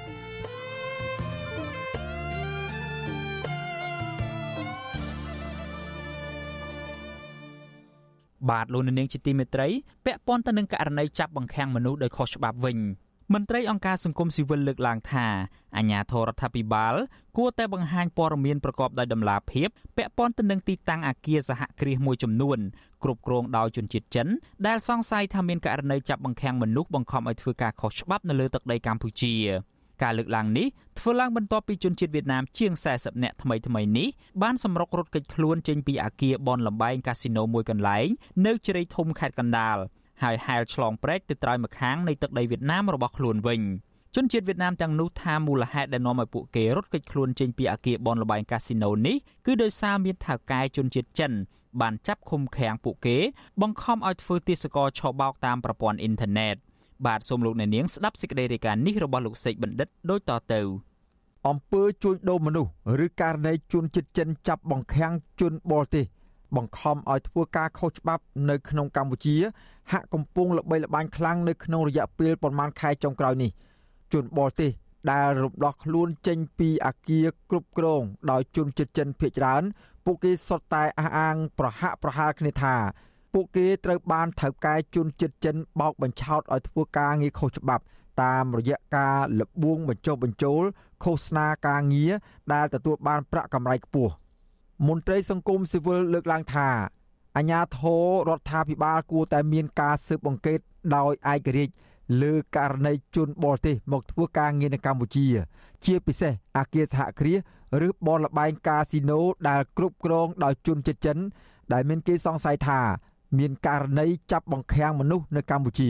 បាទលោកនាងជាទីមេត្រីពាក់ព័ន្ធទៅនឹងករណីចាប់បង្ខាំងមនុស្សដោយខុសច្បាប់វិញមន្ត្រីអង្គការសង្គមស៊ីវិលលើកឡើងថាអាញាធរដ្ឋាភិបាលគួរតែបង្ហាញព័ត៌មានប្រកបដោយតម្លាភាពពាក់ព័ន្ធទៅនឹងទីតាំងអាគារសហគ្រាសមួយចំនួនគ្រប់គ្រងដោយជនជាតិចិនដែលសង្ស័យថាមានករណីចាប់បង្ខាំងមនុស្សបង្ខំឲ្យធ្វើការខុសច្បាប់នៅលើទឹកដីកម្ពុជា ការលើកឡើងនេះធ្វើឡើងបន្ទាប់ពីជនជាតិវៀតណាមជាង40នាក់ថ្មីថ្មីនេះបានសម្រុករត់គេចខ្លួនចេញពីអាគារបនលំបែងកាស៊ីណូមួយកន្លែងនៅជ្រៃធំខេត្តកណ្ដាលហើយហែលឆ្លងព្រែកទៅត្រើយម្ខាងនៃទឹកដីវៀតណាមរបស់ខ្លួនវិញជនជាតិវៀតណាមទាំងនោះថាមូលហេតុដែលនាំឲ្យពួកគេរត់គេចខ្លួនចេញពីអាគារបនលបែងកាស៊ីណូនេះគឺដោយសារមានថៅកែជនជាតិចិនបានចាប់ឃុំឃាំងពួកគេបង្ខំឲ្យធ្វើទាសករឆបោកតាមប្រព័ន្ធអ៊ីនធឺណិត បាទសូមលោកអ្នកនាងស្ដាប់សេចក្តីរាយការណ៍នេះរបស់លោកសេកបណ្ឌិតដូចតទៅអំពើជួញដូរមនុស្សឬករណីជនជាតិចិនចាប់បង្ខាំងជនបរទេសបង្ខំឲ្យធ្វើការខុសច្បាប់នៅក្នុងកម្ពុជា ហាក់កំពុងល្បីល្បាញខ្លាំងនៅក្នុងរយៈពេលប្រមាណខែចុងក្រោយនេះជនបរទេសដែលរំដោះខ្លួនចេញពីអាគារគ្រប់គ្រងដោយជនជាតិចិនភៀសច្រើនពួកគេសុទ្ធតែអះអាងប្រហាក់ប្រហែលគ្នាថា ពួកគេត្រូវបានថៅកែជនជាតិចិនបោកបញ្ឆោតឲ្យធ្វើការងារខុសច្បាប់តាមរយៈការលបួងបញ្ចុះបញ្ចូលឃោសនាការងារដែលទទួលបានប្រាក់កម្រៃខ្ពស់មន្ត្រីសង្គមស៊ីវិលលើកឡើងថាអាញាធររដ្ឋាភិបាលគួរតែមានការស៊ើបអង្កេតដោយឯករាជ្យលើករណីជនបរទេសមកធ្វើការងារនៅកម្ពុជា ជាពិសេសអាគារសហគ្រាសឬបនលបែងកាស៊ីណូដែលគ្រប់គ្រងដោយជនជាតិចិន ដែលមានគេសង្ស័យថា មានករណីចាប់បង្ខាំងមនុស្សនៅកម្ពុជា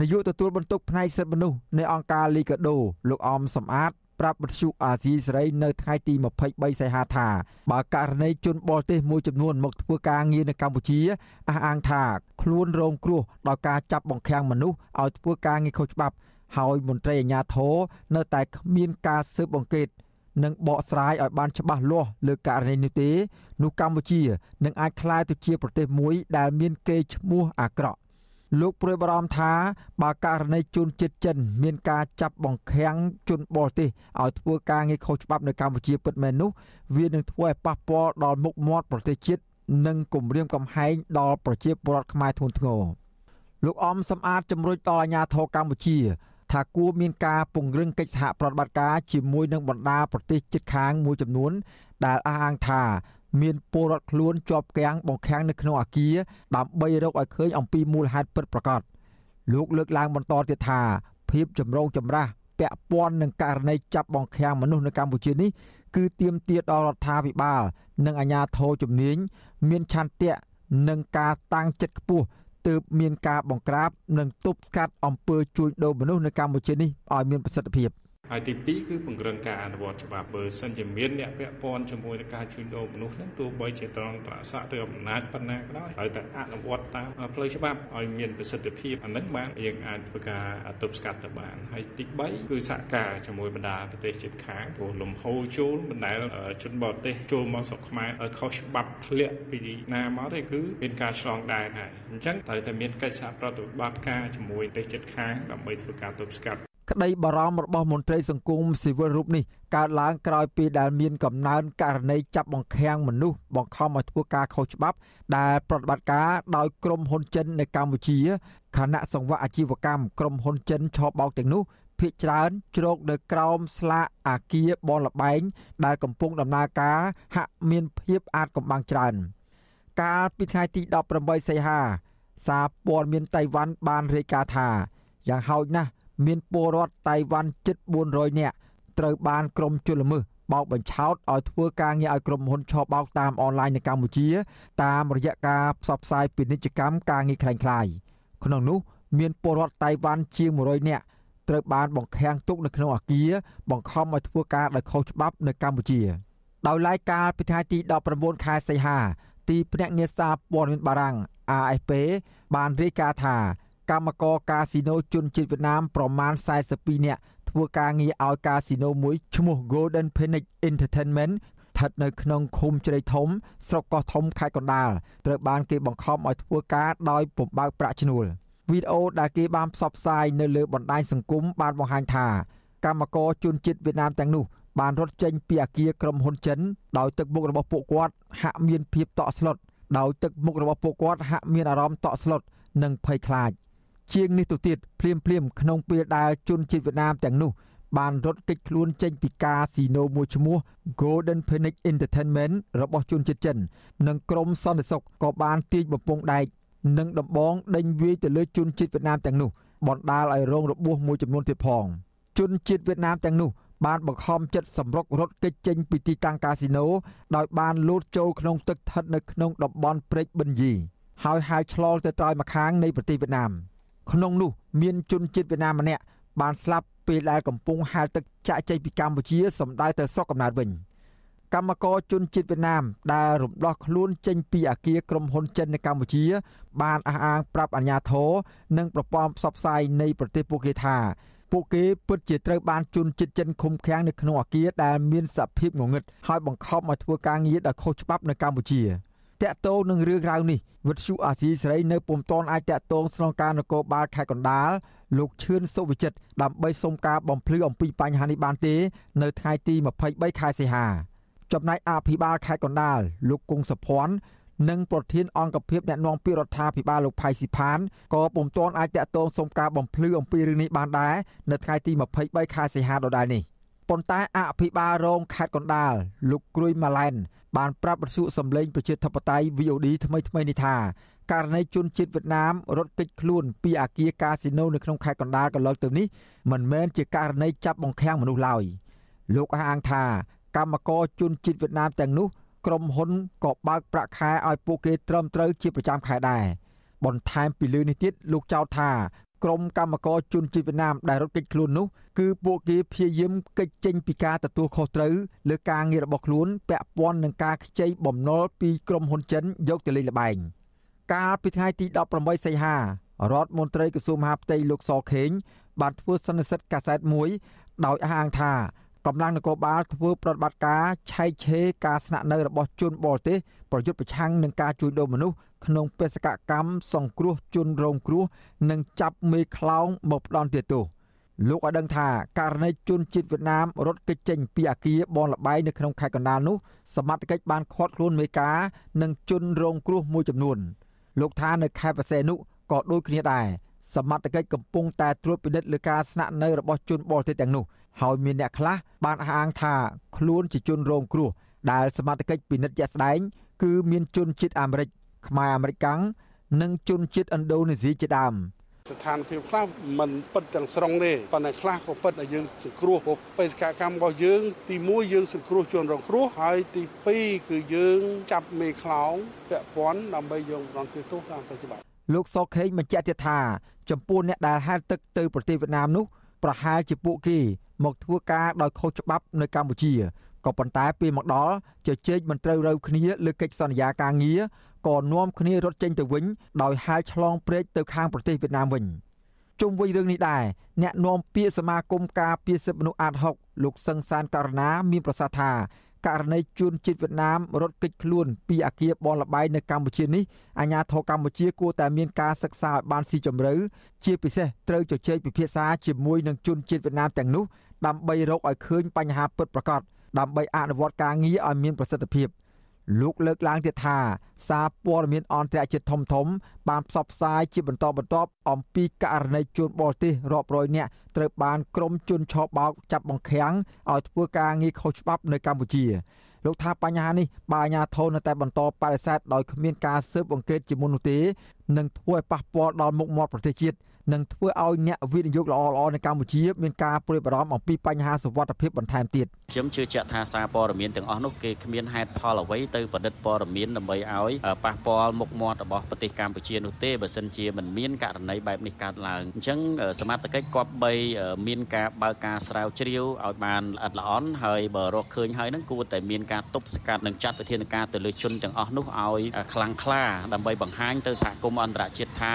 នាយកទទួលបន្ទុកផ្នែកសិទ្ធិមនុស្សនៃអង្គការលីកាដូលោកអមសំអាតប្រាប់វិទ្យុអាស៊ីសេរីនៅថ្ងៃទី23សីហាថាបើករណីជនបរទេសមួយចំនួនមកធ្វើការងារនៅកម្ពុជាអះអាងថាខ្លួនរងគ្រោះដោយការចាប់បង្ខាំងមនុស្សឲ្យធ្វើការងារខុសច្បាប់ហើយមន្ត្រីអាជ្ញាធរនៅតែគ្មានការស៊ើបអង្កេត និងបកស្រាយឲ្យបានច្បាស់លាស់លើករណីនេះទេនោះកម្ពុជានឹងអាចក្លាយទៅជាប្រទេសមួយដែលមានកេរ្តិ៍ឈ្មោះអាក្រក់លោកព្រួយបារម្ភថាបើករណីជនជាតិចិន មានការចាប់បង្ខាំងជនបរទេសឲ្យធ្វើការងារខុសច្បាប់នៅកម្ពុជាពិតមែននោះវានឹងធ្វើឲ្យប៉ះពាល់ដល់មុខមាត់ប្រទេសជាតិនិងគំរាមកំហែងដល់ប្រជាពលរដ្ឋខ្មែរធ្ងន់ធ្ងរលោកអំសំអាតជំរុញដល់អាជ្ញាធរកម្ពុជា ថាគួរមានការពង្រឹងកិច្ចសហប្រតិបត្តិការជាមួយនឹងបណ្ដាប្រទេសជិតខាងមួយចំនួន ដែលអះអាងថាមានពលរដ្ឋខ្លួនជាប់គាំងបង្ខាំងនៅក្នុងអាគារដើម្បីរកឲ្យឃើញអំពីមូលហេតុពិតប្រាកដលោកលើកឡើងបន្តទៀតថាភាពចម្រូងចម្រាសពាក់ព័ន្ធនឹងករណីចាប់បង្ខាំងមនុស្សនៅកម្ពុជានេះគឺទាមទារដល់រដ្ឋាភិបាល និងអាជ្ញាធរជំនាញមានឆន្ទៈនិងការតាំងចិត្តខ្ពស់ ទើបមានការបង្ក្រាបនិងទប់ស្កាត់អំពើជួញដូរមនុស្សនៅកម្ពុជានេះឲ្យមានប្រសិទ្ធភាព។ ហើយទី2គឺពង្រឹងការអនុវត្តច្បាប់បើសិនជាមានអ្នកពាក់ព័ន្ធជាមួយនឹងការជួញដូរមនុស្សហ្នឹងទោះបីជាត្រង់ត្រស័កឬអំណាចប៉ុណ្ណាក៏ដោយហើយតែអនុវត្តតាមផ្លូវច្បាប់ឲ្យមានប្រសិទ្ធភាពអាហ្នឹងបានយើងអាចធ្វើការទប់ស្កាត់ទៅបានហើយទី3គឺសហការជាមួយបណ្ដាប្រទេសជិតខាងព្រោះលំហូរចូលបណ្ដាជនបរទេសចូលមកស្រុកខ្មែរឲ្យខុសច្បាប់ធ្លាក់ពីណាមកទេគឺមានការឆ្លងដែនហើយអញ្ចឹងត្រូវតែមានកិច្ចសហប្រតិបត្តិការជាមួយប្រទេសជិតខាងដើម្បីធ្វើការទប់ស្កាត់ ក្តីបារម្ភរបស់មន្ត្រីសង្គមស៊ីវិលរូបនេះកើតឡើងក្រោយពីដែលមានកំណើនករណីចាប់បង្ខាំងមនុស្សបង្ខំឲ្យធ្វើការខុសច្បាប់ដែលប្រតិបត្តិការដោយក្រុមហ៊ុនចិននៅកម្ពុជាខណៈសង្វាក់អាជីវកម្មក្រុមហ៊ុនចិនឆបោកទាំងនោះភ ieck ច្រើនជ្រោកនៅក្រោមស្លាកអាគារបនលបែងដែលកំពុងដំណើរការហាក់មានភាពអាចកំបាំងច្រើន កាលពីថ្ងៃទី18សីហាសារព័ត៌មានតៃវ៉ាន់បានរាយការណ៍ថាយ៉ាងហោចណាស់ មានពលរដ្ឋតៃវ៉ាន់ជិត400នាក់ត្រូវបានក្រុមជលមើសបោកបញ្ឆោតឲ្យធ្វើការងារឲ្យក្រុមហ៊ុនឆបោកតាមអនឡាញនៅកម្ពុជា តាមរយៈការផ្សព្វផ្សាយពាណិជ្ជកម្មការងារคล้ายៗក្នុងនោះមានពលរដ្ឋតៃវ៉ាន់ជាង100នាក់ត្រូវបានបង្ខាំងទុកនៅក្នុងអាគារបង្ខំឲ្យធ្វើការដោយខុសច្បាប់នៅកម្ពុជាដោយឡែកកាលពីថ្ងៃទី19ខែសីហាទីភ្នាក់ងារសារព័ត៌មានបារាំង AFP បានរាយការណ៍ថា កម្មករកាស៊ីណូជនជាតិវៀតណាមប្រមាណ42នាក់ធ្វើការងារឲ្យកាស៊ីណូមួយឈ្មោះ Golden Phoenix Entertainment ស្ថិតនៅក្នុងឃុំជ្រៃធំស្រុកកោះធំខេត្តកណ្ដាលត្រូវបានគេបង្ខំឲ្យធ្វើការដោយពំបើកប្រាក់ឈ្នួលវីដេអូដែលគេបានផ្សព្វផ្សាយនៅលើបណ្ដាញសង្គមបានបង្ហាញថាកម្មករជនជាតិវៀតណាមទាំងនោះបានរត់ចេញពីអគារក្រុមហ៊ុនចិនដោយទឹកមុខរបស់ពួកគាត់ហាក់មានភាពតក់ស្លុតដោយទឹកមុខរបស់ពួកគាត់ហាក់មានអារម្មណ៍តក់ស្លុតនិងភ័យខ្លាច ជាងនេះទៅទៀតភ្លាមភ្លាមក្នុងពេលដែលជនជាតិវៀតណាមទាំងនោះ បានរត់គេចខ្លួនចេញពីកាស៊ីណូមួយឈ្មោះ Golden Phoenix Entertainment របស់ជនជាតិចិន និងក្រុមសន្តិសុខក៏បានទាញបំពង់ដែកនិងដំបងដេញវាយទៅលើជនជាតិវៀតណាមទាំងនោះបណ្ដាលឲ្យរងរបួសមួយចំនួនទៀតផងជនជាតិវៀតណាមទាំងនោះបានបង្ខំចិត្តសម្រុករត់គេចចេញពីទីតាំងកាស៊ីណូដោយបានលោតចូលក្នុងទឹកស្ថិតនៅក្នុងតំបន់ព្រែកបិនយីហើយហែលឆ្លងទៅត្រើយម្ខាងនៃប្រទេសវៀតណាម។ ក្នុងនោះមានជនជាតិវៀតណាមម្នាក់បានស្លាប់ពេលដែលកំពុងហែលទឹកចាក់ចេញពីកម្ពុជាសម្ដៅទៅស្រុកកំណើតវិញកម្មករជនជាតិវៀតណាមដែលរំដោះខ្លួនចេញពីអាគារក្រុមហ៊ុនចិននៅកម្ពុជា បានអះអាងប្រាប់អាជ្ញាធរនិងប្រព័ន្ធផ្សព្វផ្សាយនៃប្រទេសពួកគេថាពួកគេពិតជាត្រូវបានជនជាតិចិនឃុំឃាំងនៅក្នុងអាគារដែលមានសភាពងងឹតហើយបង្ខំឲ្យធ្វើការងារដោយខុសច្បាប់នៅកម្ពុជា។ តាក់ទងនឹងរឿងរ៉ាវនេះវិទ្យុអាស៊ីសេរីនៅពុំទាន់អាចតាក់ទងស្នងការនគរបាលខេត្តកណ្ដាលលោកឈឿនសុវិចិត្រដើម្បីសុំការបំភ្លឺអំពីបញ្ហានេះបានទេ នៅថ្ងៃទី23ខែសីហាចំណែកអភិបាលខេត្តកណ្ដាលលោកគង់សុភ័ណ្ឌនិងប្រធានអង្គភិបអ្នកណែនាំពាក្យរដ្ឋាភិបាលលោកផៃស៊ីផានក៏ពុំទាន់អាចតាក់ទងសុំការបំភ្លឺអំពីរឿងនេះបានដែរនៅថ្ងៃទី23ខែសីហាដដែលនេះ ប៉ុន្តែអភិបាលរងខេត្តកណ្ដាលលោកគ្រួយម៉ាឡែនបានប្រាប់បទសុសម្លេងប្រជាធិបតេយ្យ VOD ថ្មីថ្មីនេះថាករណីជនជាតិវៀតណាមរត់គេចខ្លួនពីអាគារកាស៊ីណូនៅក្នុងខេត្តកណ្ដាលកន្លងទៅនេះមិនមែនជាករណីចាប់បង្ខាំងមនុស្សឡើយលោកអះអាងថាកម្មករជនជាតិវៀតណាមទាំងនោះក្រុមហ៊ុនក៏បើកប្រាក់ខែឲ្យពួកគេត្រឹមត្រូវជាប្រចាំខែដែរបន្ថែមពីលើនេះទៀតលោកចោទថា ក្រុមកម្មករជនជាតិវៀតណាមដែលរត់គេចខ្លួននោះគឺពួកគេព្យាយាមគេចចេញពីការទទួលខុសត្រូវលើការងាររបស់ខ្លួនពាក់ព័ន្ធនឹងការខ្ចីបំណុលពីក្រុមហ៊ុនចិនយកទៅលេងល្បែងកាលពីថ្ងៃទី18សីហារដ្ឋមន្ត្រីក្រសួងមហាផ្ទៃលោកសខេងបានធ្វើសន្និសីទកាសែតមួយដោយអះអាងថា កម្លាំងនគរបាលធ្វើប្រតិបត្តិការឆែកឆេរការស្នាក់នៅរបស់ជនបរទេសប្រយុទ្ធប្រឆាំងនឹងការជួញដូរមនុស្សក្នុងបេសកកម្មសង្គ្រោះជនរងគ្រោះនិងចាប់មេខ្លោងមកផ្ដន់ទោសលោកឲ្យដឹងថាករណីជនជាតិវៀតណាមរត់គេចចេញពីអាគារបនលបែងនៅក្នុងខេត្តកណ្ដាលនោះសមត្ថកិច្ចបានឃាត់ខ្លួនមេការនិងជនរងគ្រោះមួយចំនួនលោកថានៅខេត្តបរសេនុក៏ដូចគ្នាដែរសមត្ថកិច្ចកំពុងតែត្រួតពិនិត្យលើការស្នាក់នៅរបស់ជនបរទេសទាំងនោះ ហើយមានអ្នកខ្លះបានអះអាងថាខ្លួនជាជនរងគ្រោះដែលសមត្ថកិច្ចពិនិត្យជាក់ស្ដែង គឺមានជនជាតិអាមេរិកខ្មែរអាមេរិកាំងនិងជនជាតិឥណ្ឌូនេស៊ីជាដើមស្ថានភាពខ្លះมันពិតទាំងស្រុងទេប៉ុន្តែខ្លះក៏ពិតឲ្យយើងសង្គ្រោះព្រោះបេសកកម្មរបស់យើង ទី1យើងសង្គ្រោះជនរងគ្រោះហើយទី2គឺយើងចាប់មេខ្លោងពាក់ព័ន្ធដើម្បីយករំទាទោសតាមប្រតិបត្តិលោកសខេងបញ្ជាក់ទៀតថាចំពោះអ្នកដែលហែលទឹកទៅប្រទេសវៀតណាមនោះ ប្រហែលជាពួកគេមកធ្វើការដោយខុសច្បាប់នៅកម្ពុជាក៏ប៉ុន្តែពេលមកដល់ជជែកមិនត្រូវរូវគ្នាលើកិច្ចសន្យាការងារក៏នាំគ្នារត់ចេញទៅវិញដោយហាលឆ្លងព្រែកទៅខាងប្រទេសវៀតណាមវិញជុំវិញរឿងនេះដែរអ្នកនាំពាក្យសមាគមការពារសិទ្ធិមនុស្សអាត6លោកសឹងសានករណាមានប្រសាសន៍ថា ករណីជនជាតិវៀតណាមរត់គេចខ្លួនពីអាគារបនលបែងនៅកម្ពុជានេះអាជ្ញាធរកម្ពុជាគួរតែមានការសិក្សាឲ្យបានស៊ីជម្រៅជាពិសេសត្រូវជជែកពិភាក្សាជាមួយនឹងជនជាតិវៀតណាមទាំងនោះដើម្បីរកឲ្យឃើញបញ្ហាពិតប្រាកដដើម្បីអនុវត្តការងារឲ្យមានប្រសិទ្ធភាព លោកលើកឡើងទៀតថាសារព័ត៌មានអន្តរជាតិធំធំបានផ្សព្វផ្សាយជាបន្តបន្ទាប់អំពីករណីជនបរទេសរាប់រយនាក់ត្រូវបានក្រុមជនឆបោកចាប់បង្ខាំងឲ្យធ្វើការងារខុសច្បាប់នៅកម្ពុជាលោកថាបញ្ហានេះបើអាជ្ញាធរនៅតែបន្តបដិសេធដោយគ្មានការស៊ើបអង្កេតជាមុននោះទេនឹងធ្វើឲ្យប៉ះពាល់ដល់មុខមាត់ប្រទេសជាតិ និងធ្វើឲ្យអ្នកវិនិយោគល្អៗនៅកម្ពុជាមានការព្រួយបារម្ភអំពីបញ្ហាសុវត្ថិភាពបន្ថែមទៀតខ្ញុំជឿជាក់ថាសារព័ត៌មានទាំងអស់នោះគេគ្មានហេតុផលអ្វីទៅប្រឌិតព័ត៌មានដើម្បីឲ្យប៉ះពាល់មុខមាត់របស់ប្រទេសកម្ពុជានោះទេបើសិនជាមិនមានករណីបែបនេះកើតឡើងអញ្ចឹងសមត្ថកិច្ចគប្បីមានការបើកការស្រាវជ្រាវឲ្យបានល្អិតល្អន់ហើយបើរកឃើញហើយនឹងគួរតែមានការទប់ស្កាត់និងចាត់វិធានការទៅលើជនទាំងអស់នោះឲ្យខ្លាំងក្លាដើម្បីបង្ហាញទៅសហគមន៍អន្តរជាតិថា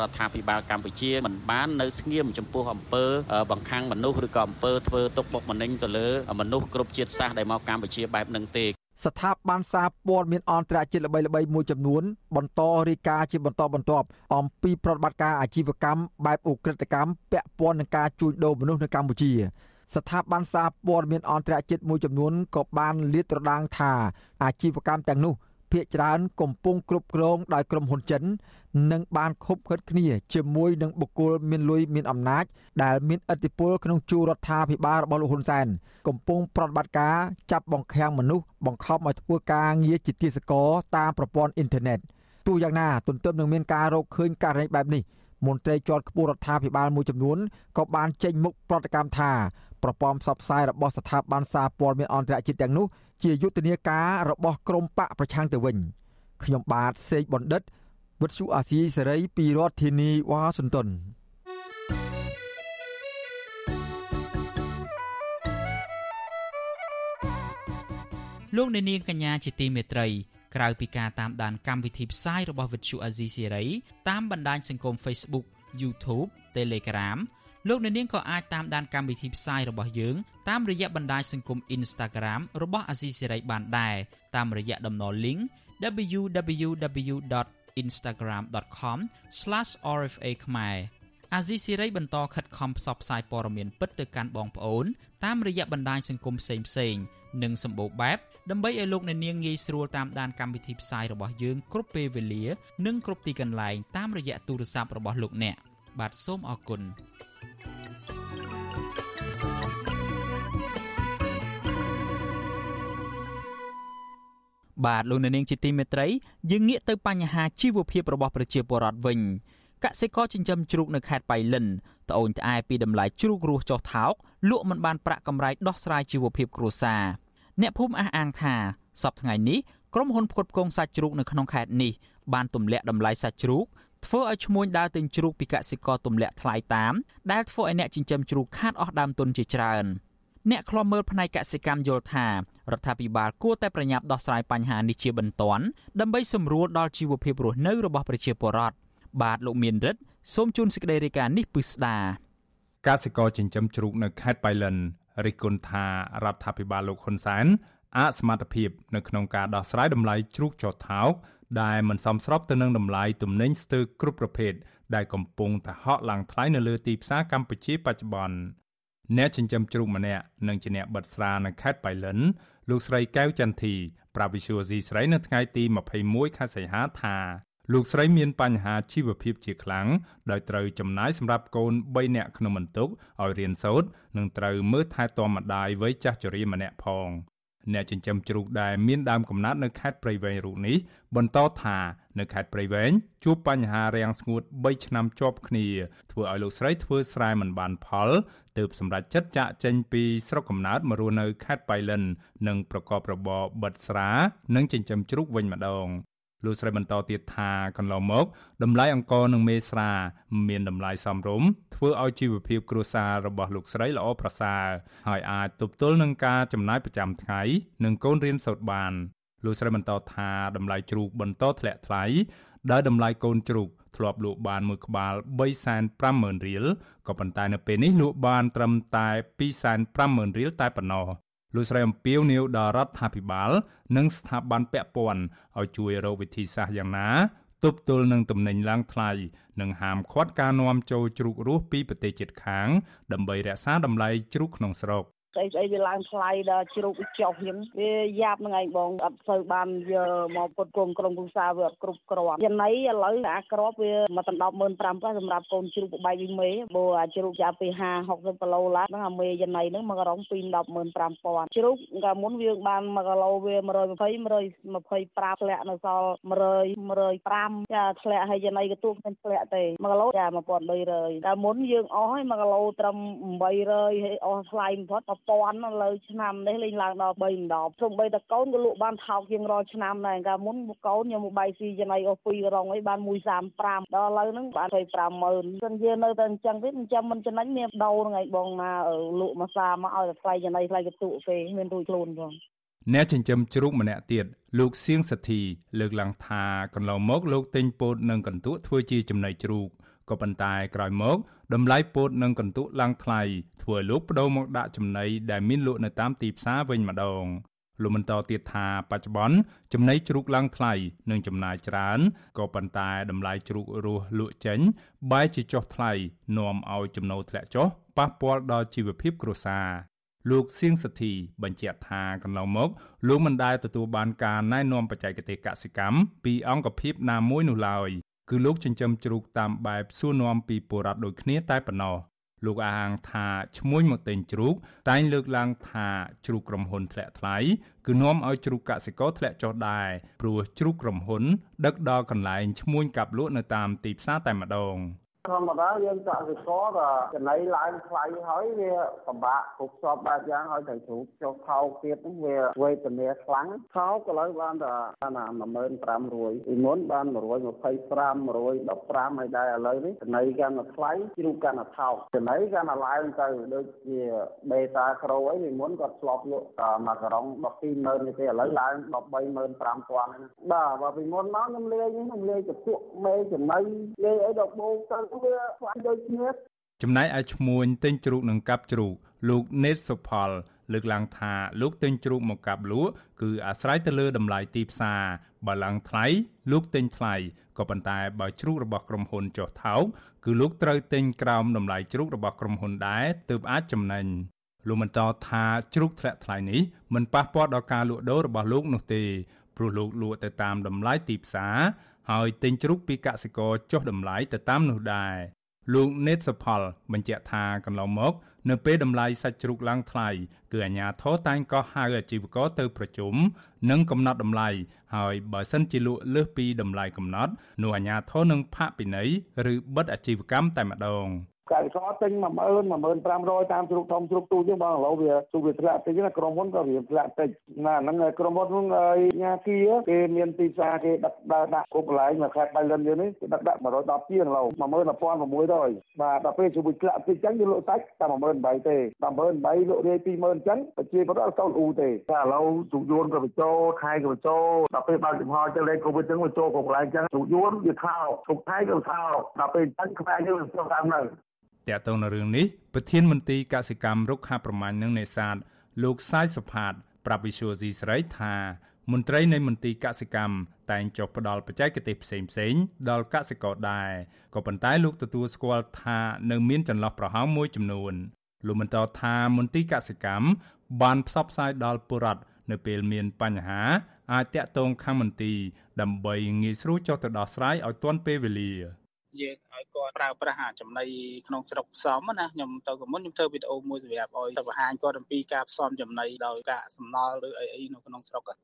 រដ្ឋាភិបាលកម្ពុជាមិនបាននៅស្ងៀមចំពោះអំពើបង្ខាំងមនុស្សឬក៏អំពើធ្វើទុកបុកម្នេញទៅលើមនុស្សគ្រប់ជាតិសាសន៍ដែលមកកម្ពុជាបែបនឹងទេស្ថាប័នសារព័ត៌មានអន្តរជាតិល្បីៗមួយចំនួនបន្តរាយការណ៍ជាបន្តបន្ទាប់អំពីប្រតិបត្តិការអាជីវកម្មបែបឧក្រិដ្ឋកម្មពាក់ព័ន្ធនឹងការជួញដូរមនុស្សនៅកម្ពុជាស្ថាប័នសារព័ត៌មានអន្តរជាតិមួយចំនួនក៏បានលាតត្រដាងថាអាជីវកម្មទាំងនោះ ភ ieck ច្រើនកំពុងគ្រប់គ្រងដោយក្រុមហ៊ុនចិន និងបានខົບខិតគ្នាជាមួយនឹងបុគ្គលមានលុយមានអំណាច ដែលមានឥទ្ធិពលក្នុងជួររដ្ឋាភិបាលរបស់លោកហ៊ុនសែនកំពុងប្រតិបត្តិការចាប់បង្ខាំងមនុស្សបង្ខំឲ្យធ្វើការងារជាទាសករតាមប្រព័ន្ធអ៊ីនធឺណិតទោះយ៉ាងណាទន្ទឹមនឹងមានការរកឃើញករណីបែបនេះមន្ត្រីជាន់ខ្ពស់រដ្ឋាភិបាលមួយចំនួនក៏បានចេញមុខប្រតិកម្មថា ប្រព័ន្ធផ្សព្វផ្សាយរបស់ស្ថាប័នសារព័ត៌មានអន្តរជាតិទាំងនោះជាយុទ្ធនាការរបស់ក្រុមបកប្រឆាំងទៅវិញខ្ញុំបាទសេកបណ្ឌិតវិទ្យុអាស៊ីសេរីពីរដ្ឋធានីវ៉ាស៊ីនតោនលោកអ្នកនាងកញ្ញាជាទីមេត្រីក្រៅពីការតាមដានកម្មវិធីផ្សាយរបស់វិទ្យុអាស៊ីសេរីតាមបណ្ដាញសង្គម Facebook YouTube Telegram លោកអ្នកនាងក៏អាចតាមដានកម្មវិធីផ្សាយរបស់យើងតាមរយៈបណ្ដាញសង្គម Instagram របស់អាស៊ីសេរីបានដែរតាមរយៈតំណ link www.instagram.com/rfa ខ្មែរអាស៊ីសេរីបន្តខិតខំផ្សព្វផ្សាយព័ត៌មានពិតទៅកាន់បងប្អូនតាមរយៈបណ្ដាញសង្គមផ្សេងៗនិងសម្បូរបែបដើម្បីឲ្យលោកអ្នកនាងងាយស្រួលតាមដានកម្មវិធីផ្សាយរបស់យើងគ្រប់ពេលវេលា និងគ្រប់ទីកន្លែងតាមរយៈទូរស័ព្ទរបស់លោកអ្នកបាទសូមអរគុណ បាទលោកអ្នកនាងជាទីមេត្រីយើងងាកទៅបញ្ហាជីវភាពរបស់ប្រជាពលរដ្ឋវិញកសិករចិញ្ចឹមជ្រូកនៅខេត្តបៃលិនត្អូញត្អែពីតម្លៃជ្រូករស់ចុះថោកលក់មិនបានប្រាក់កម្រៃដោះស្រាយជីវភាពគ្រួសារអ្នកភូមិអះអាងថាសប្តាហ៍ថ្ងៃនេះក្រុមហ៊ុនផ្គត់ផ្គង់សាច់ជ្រូកនៅក្នុងខេត្តនេះបានទម្លាក់តម្លៃសាច់ជ្រូកធ្វើឲ្យឈ្មួញដើរទិញជ្រូកពីកសិករទម្លាក់ថ្លៃតាមដែលធ្វើឲ្យអ្នកចិញ្ចឹមជ្រូកខាតអស់ដើមទុនជាច្រើន អ្នកខ្លំមើលផ្នែកកសិកម្មយល់ថារដ្ឋាភិបាលគួរតែប្រញាប់ដោះស្រាយបញ្ហានេះជាបន្ទាន់ដើម្បីសម្រួលដល់ជីវភាពរស់នៅរបស់ប្រជាពលរដ្ឋបាទលោកមានរិទ្ធសូមជូនសេចក្តីរាយការណ៍នេះពិស្ដាកសិករចិញ្ចឹមជ្រូកនៅខេត្តបៃលិនរិះគន់ថារដ្ឋាភិបាលលោកហ៊ុនសែនអសមត្ថភាពនៅក្នុងការដោះស្រាយតម្លៃជ្រូកចោតថោកដែលមិនសមស្របទៅនឹងតម្លៃទំនិញស្ទើរគ្រប់ប្រភេទដែលកំពុងតែហក់ឡើងថ្លៃនៅលើទីផ្សារកម្ពុជាបច្ចុប្បន្ន អ្នកចិញ្ចឹមជ្រូកម្នាក់និងជាអ្នកបិទស្រានៅខេត្តបៃលិនលោកស្រីកែវចន្ទធីប្រាវិសុយស៊ីស្រីនៅថ្ងៃទី21ខែសីហាថាលោកស្រីមានបញ្ហាជីវភាពជាខ្លាំងដោយត្រូវចំណាយសម្រាប់កូន3នាក់ក្នុងបន្ទុកឲ្យរៀនសូត្រនិងត្រូវមើលថែទាំម្ដាយវ័យចាស់ជរាម្នាក់ផង អ្នកចិញ្ចឹមជ្រូកដែលមានដើមកំណើតនៅខេត្តព្រៃវែងរូបនេះបន្តថានៅខេត្តព្រៃវែងជួបបញ្ហារាំងស្ងួត3ឆ្នាំជាប់គ្នាធ្វើឲ្យលោកស្រីធ្វើស្រែមិនបានផលទើបសម្រេចចិត្តចាក់ចេញពីស្រុកកំណើតមករស់នៅខេត្តបៃលិននិងប្រកបរបរបិទស្រា និងចិញ្ចឹមជ្រូកវិញម្ដង លោកស្រីបន្តទៀតថាកន្លងមកតម្លៃអង្ករនិងមេស្រាមានតម្លៃសមរម្យធ្វើឲ្យជីវភាពគ្រួសាររបស់លោកស្រីល្អប្រសើរហើយអាចទប់ទល់នឹងការចំណាយប្រចាំថ្ងៃនិងកូនរៀនសូត្របានលោកស្រីបន្តថាតម្លៃជ្រូកបន្តធ្លាក់ថ្លៃដោយតម្លៃកូនជ្រូកធ្លាប់លក់បានមួយក្បាល350,000រៀលក៏ប៉ុន្តែនៅពេលនេះលក់បានត្រឹមតែ250,000រៀលតែប៉ុណ្ណោះ លោកស្រីអំពីវនីវដល់រដ្ឋាភិបាល និងស្ថាប័នពាក់ព័ន្ធឲ្យជួយរកវិធីសាស្ត្រយ៉ាងណាទប់ទល់នឹងទំនិញឡើងថ្លៃនិងហាមឃាត់ការនាំចូលជ្រូករស់ពីប្រទេសជិតខាង ដើម្បីរក្សាតម្លៃជ្រូកក្នុងស្រុក ស្អីស្អីវាឡើងថ្លៃដល់ជ្រូកចុះហ្នឹងវាយ៉ាប់ហ្នឹងឯងបងអត់សូវបានយកមកពុតគុំក្រុមគ្រួសារវាអត់គ្រប់គ្រាន់ចំណៃឥឡូវអាក្របវាមកដណ្ដប់15000សម្រាប់កូនជ្រូកបែកវិញមេបើអាជ្រូកចាប់ពី50 60គីឡូឡើងហ្នឹងអាមេចំណៃហ្នឹងមកក្រុង2 15000ជ្រូកកាលមុនវាបាន1គីឡូវា120 125ធ្លាក់នៅសល់100 105ចាធ្លាក់ហើយចំណៃកទូមិនធ្លាក់ទេ1គីឡូចា1300កាលមុនយើងអស់ហើយ1គីឡូត្រឹម800ហើយអស់ថ្លៃបំផុត1000លើឆ្នាំនេះលេងឡើងដល់3ដបសូម្បីតែកូនក៏លក់បានថោកជាងរាល់ឆ្នាំដែរកាលមុនកូនខ្ញុំមកបាយស៊ីចំណៃអស់2រងអីបាន135ដល់ឥឡូវហ្នឹងបាន250000សិនជានៅតែអញ្ចឹងទៀតចាំមិនចំណេញមានដោហ្នឹងឯងបងណាលក់មកសាមកឲ្យតែថ្លៃចំណៃថ្លៃកតុទេមានរួចខ្លួនផងអ្នកចិញ្ចឹមជ្រូកម្នាក់ទៀតលោកសៀងសទ្ធីលើកឡើងថាកន្លងមកលោកទិញពោតនិងកន្ទក់ធ្វើជាចំណីជ្រូកក៏ប៉ុន្តែក្រោយមក តម្លៃពោតនិងកន្ទក់ឡើងថ្លៃធ្វើឲ្យលោកបដូរមកដាក់ចំណីដែលមានលក់នៅតាមទីផ្សារវិញម្ដងលោកបន្តទៀតថាបច្ចុប្បន្នចំណីជ្រូកឡើងថ្លៃនិងចំណាយច្រើនក៏ប៉ុន្តែតម្លៃជ្រូករស់លក់ចេញបែរជាចុះថ្លៃនាំឲ្យចំណូលធ្លាក់ចុះប៉ះពាល់ដល់ជីវភាពគ្រួសារលោកសៀងសទ្ធីបញ្ជាក់ថាកន្លងមកលោកមិនដែលទទួលបានការណែនាំបច្ចេកទេសកសិកម្មពីអង្គភាពណាមួយនោះឡើយ គឺលោកចិញ្ចឹមជ្រូកតាមបែបសួរនាំពីបុរដ្ឋដូចគ្នាតែប៉ុណ្ណោះលោកអាងថាឈ្មោះមកទិញជ្រូក តែងលើកឡើងថាជ្រូកក្រុមហ៊ុនធ្លាក់ថ្លៃគឺនាំឲ្យជ្រូកកសិករធ្លាក់ចុះដែរព្រោះជ្រូកក្រុមហ៊ុនដឹកដល់កន្លែងឈ្មោះកាប់លក់នៅតាមទីផ្សារតែម្ដង។ ធម្មតាយើងកសិករក៏ចំណីឡើងថ្លៃហើយវាពិបាកគ្រប់សពបែបយ៉ាងហើយតែជ្រូកចុះថោកទៀតហ្នឹងវាវេទនាខ្លាំងថោកឥឡូវបានតែណា15500ពីមុនបាន125 115ហើយដែរឥឡូវនេះចំណីកាន់តែថ្លៃជ្រូកកាន់តែថោកចំណីកាន់តែឡើងទៅដូចជាបេតាក្រូអីពីមុនគាត់ធ្លាប់លក់មួយក្រុង120,000នេះទេឥឡូវឡើង135,000ហ្នឹងបាទបើពីមុនមកខ្ញុំលាយខ្ញុំលាយកពួកមេចំណីលាយអីដល់បូកទៅវាខ្លាំងដូចគ្នាចំណែកឯឈ្មួញទិញជ្រូកនិងកាប់ជ្រូកលោកណេតសុផល លើកឡើងថាលោកទិញជ្រូកមកកាប់លក់គឺអាស្រ័យទៅលើតម្លៃទីផ្សារបើឡើងថ្លៃលោកទិញថ្លៃក៏ប៉ុន្តែបើជ្រូករបស់ក្រុមហ៊ុនចុះថោកគឺលោកត្រូវទិញក្រោមតម្លៃជ្រូករបស់ក្រុមហ៊ុនដែរទើបអាចចំណេញលោកបន្តថាជ្រូកធ្លាក់ថ្លៃនេះមិនប៉ះពាល់ដល់ការលក់ដូររបស់លោកនោះទេព្រោះលោកលក់ទៅតាមតម្លៃទីផ្សារ ហើយទិញជ្រូកពីកសិករចុះតម្លៃទៅតាមនោះដែរលោកណេតសផល បញ្ជាក់ថាកន្លងមក នៅពេលតម្លៃសាច់ជ្រូកឡើងថ្លៃគឺអាជ្ញាធរតែងក៏ហៅអាជីវករទៅប្រជុំនិងកំណត់តម្លៃហើយបើសិនជាលក់លើសពីតម្លៃកំណត់នោះអាជ្ញាធរនឹងផាកពិន័យឬបិទអាជីវកម្មតែម្ដង កសិករទិញ10000 10500តាមជ្រូកធំជ្រូកទូចហ្នឹងបងឥឡូវវាទូវាធ្លាក់តិចណាក្រុមហ៊ុនក៏វាធ្លាក់តិចណាហ្នឹងក្រុមហ៊ុនហ្នឹងញ៉ាគីគេមានទីផ្សារគេដឹកដើរដាក់គ្រប់កន្លែងមកខេត្តបៃលិនយើងនេះគេដឹកដាក់110ជាងឡូវ11600បាទដល់ពេលជួយធ្លាក់តិចចឹងយើងលក់សាច់តែ18000ទេ18000លក់រាយ20000អញ្ចឹងប្រជាពលរដ្ឋអត់សូវអ៊ូទេតែឥឡូវទូយួនក៏បញ្ចូលខែក៏បញ្ចូលដល់ពេលបើកចំហចឹងលេខកូវីដចឹងបញ្ចូលគ្រប់កន្លែងចឹងទូយួនវាថោកគ្រប់ខែក៏ថោកដល់ពេលអញ្ចឹងខ្មែរយើងវាចូលតាមនៅ តើតើនៅរឿងនេះប្រធានមន្ត្រីកសិកម្មរុក្ខាប្រមាញ់និងនេសាទលោកសាយសុផាត ប្រាប់វិសុយស៊ីស្រីថាមន្ត្រីនៃមន្ទីរកសិកម្មតែងចុះផ្ដល់បច្ចេកទេសផ្សេងផ្សេងដល់កសិករដែរក៏ប៉ុន្តែលោកទទួលស្គាល់ថានៅមានចន្លោះប្រហោងមួយចំនួនលោកបន្តថាមន្ទីរកសិកម្មបានផ្សព្វផ្សាយដល់ពលរដ្ឋនៅពេលមានបញ្ហាអាចតាក់ទងខាងមន្ទីរដើម្បីងាយស្រួលចុះទៅដោះស្រាយឲ្យទាន់ពេលវេលា យើងឲ្យគាត់ប្រើប្រាស់ចំណីក្នុងស្រុកផ្សំណាខ្ញុំទៅកមុនខ្ញុំធ្វើវីដេអូមួយសម្រាប់ឲ្យទៅបង្ហាញគាត់អំពីការផ្សំចំណីដោយការសំណល់ឬអីអីនៅក្នុងស្រុកអឺ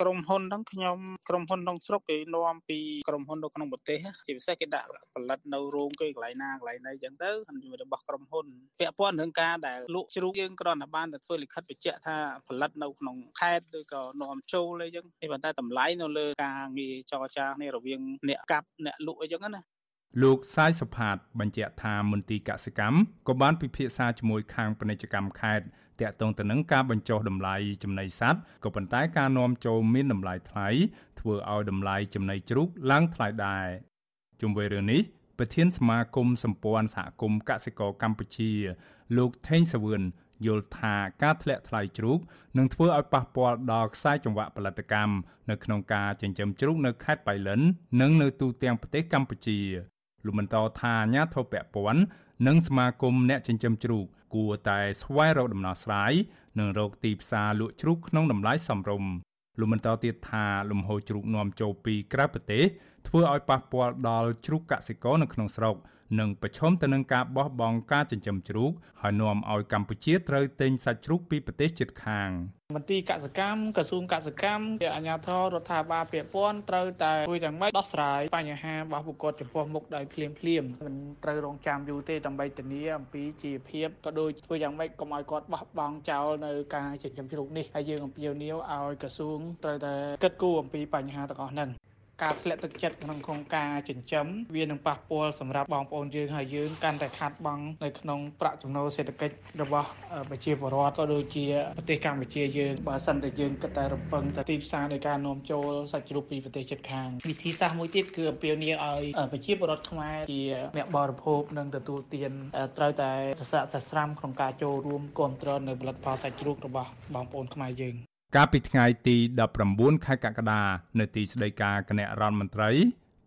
ក្រុមហ៊ុនហ្នឹងខ្ញុំក្រុមហ៊ុនក្នុងស្រុកគេនាំពីក្រុមហ៊ុននៅក្នុងប្រទេសជាពិសេសគេដាក់ផលិតនៅរោងគេកន្លែងណាកន្លែងណីអញ្ចឹងទៅរបស់ក្រុមហ៊ុនពាក់ព័ន្ធនឹងការដែលលក់ជ្រូកយើងគ្រាន់តែបានតែធ្វើលិខិតបញ្ជាក់ថាផលិតនៅក្នុងខេត្តឬក៏នាំចូលអីចឹងនេះប៉ុន្តែតម្លៃនៅលើការងារចរចាគ្នារវាងអ្នកកាប់អ្នកលក់អីចឹងណា លោកសាយសុផាតបញ្ជាក់ថាមន្ទីរកសិកម្មក៏បានពិភាក្សាជាមួយខាងពាណិជ្ជកម្មខេត្តតាក់ទងទៅនឹងការបញ្ចុះតម្លៃចំណីសត្វក៏ប៉ុន្តែការនាំចូលមានតម្លៃថ្លៃធ្វើឲ្យតម្លៃចំណីជ្រូកឡើងថ្លៃដែរជុំវិញរឿងនេះប្រធានសមាគមសម្ព័ន្ធសហគមន៍កសិករកម្ពុជា លោកថេងសាវឿនយល់ថាការធ្លាក់ថ្លៃជ្រូកនឹងធ្វើឲ្យប៉ះពាល់ដល់ខ្សែចង្វាក់ផលិតកម្មនៅក្នុងការចិញ្ចឹមជ្រូកនៅខេត្តបៃលិន និងនៅទូទាំងប្រទេសកម្ពុជា លោកបន្តថាអាញាធិបពព័ន្ធនិងសមាគមអ្នកចិញ្ចឹមជ្រូកគួរតែស្វែងរកដំណោះស្រាយនិងរកទីផ្សារលក់ជ្រូកក្នុងតម្លៃសមរម្យលោកបន្តទៀតថាលំហូរជ្រូកនាំចូលពីក្រៅប្រទេសធ្វើឲ្យប៉ះពាល់ដល់ជ្រូកកសិករនៅក្នុងស្រុក និងប្រឈមទៅនឹងការបោះបង់ការចិញ្ចឹមជ្រូកហើយនាំឲ្យកម្ពុជាត្រូវទិញសាច់ជ្រូកពីប្រទេសជិតខាងមន្ទីរកសិកម្មក្រសួងកសិកម្មជាអាជ្ញាធររដ្ឋាភិបាលពាក់ព័ន្ធត្រូវតែជួយយ៉ាងម៉េចដោះស្រាយបញ្ហារបស់បុគ្គលចំពោះមុខដោយភ្លាមភ្លាមមិនត្រូវរងចាំយូរទេដើម្បីធានាអំពីជីវភាពក៏ដូចធ្វើយ៉ាងម៉េចកុំឲ្យគាត់បោះបង់ចោលនៅការចិញ្ចឹមជ្រូកនេះហើយយើងអំពាវនាវឲ្យក្រសួងត្រូវតែគិតគូរអំពីបញ្ហាទាំងអស់ហ្នឹង ការធ្លាក់ទឹកចិត្តក្នុងក្នុងការចិញ្ចឹមវានឹងប៉ះពាល់សម្រាប់បងប្អូនយើងហើយយើងកាន់តែខាត់បងនៅក្នុងប្រាក់ចំណូលសេដ្ឋកិច្ចរបស់ប្រជាពលរដ្ឋក៏ដូចជាប្រទេសកម្ពុជាយើងបើសិនតែយើងគិតតែរំពឹងតែទីផ្សារនៃការនាំចូលសាច់ជ្រូកពីប្រទេសជិតខាងវិធីសាស្ត្រមួយទៀតគឺអំពាវនាវឲ្យប្រជាពលរដ្ឋខ្មែរជាអ្នកបរិភោគនិងទទួលទានត្រូវតែសស្រាក់សស្រាំក្នុងការចូលរួមគ្រប់គ្រងនៅផលិតផលសាច់ជ្រូករបស់បងប្អូនខ្មែរយើង កាលពីថ្ងៃទី19ខែកក្កដានៅទីស្តីការគណៈរដ្ឋមន្ត្រី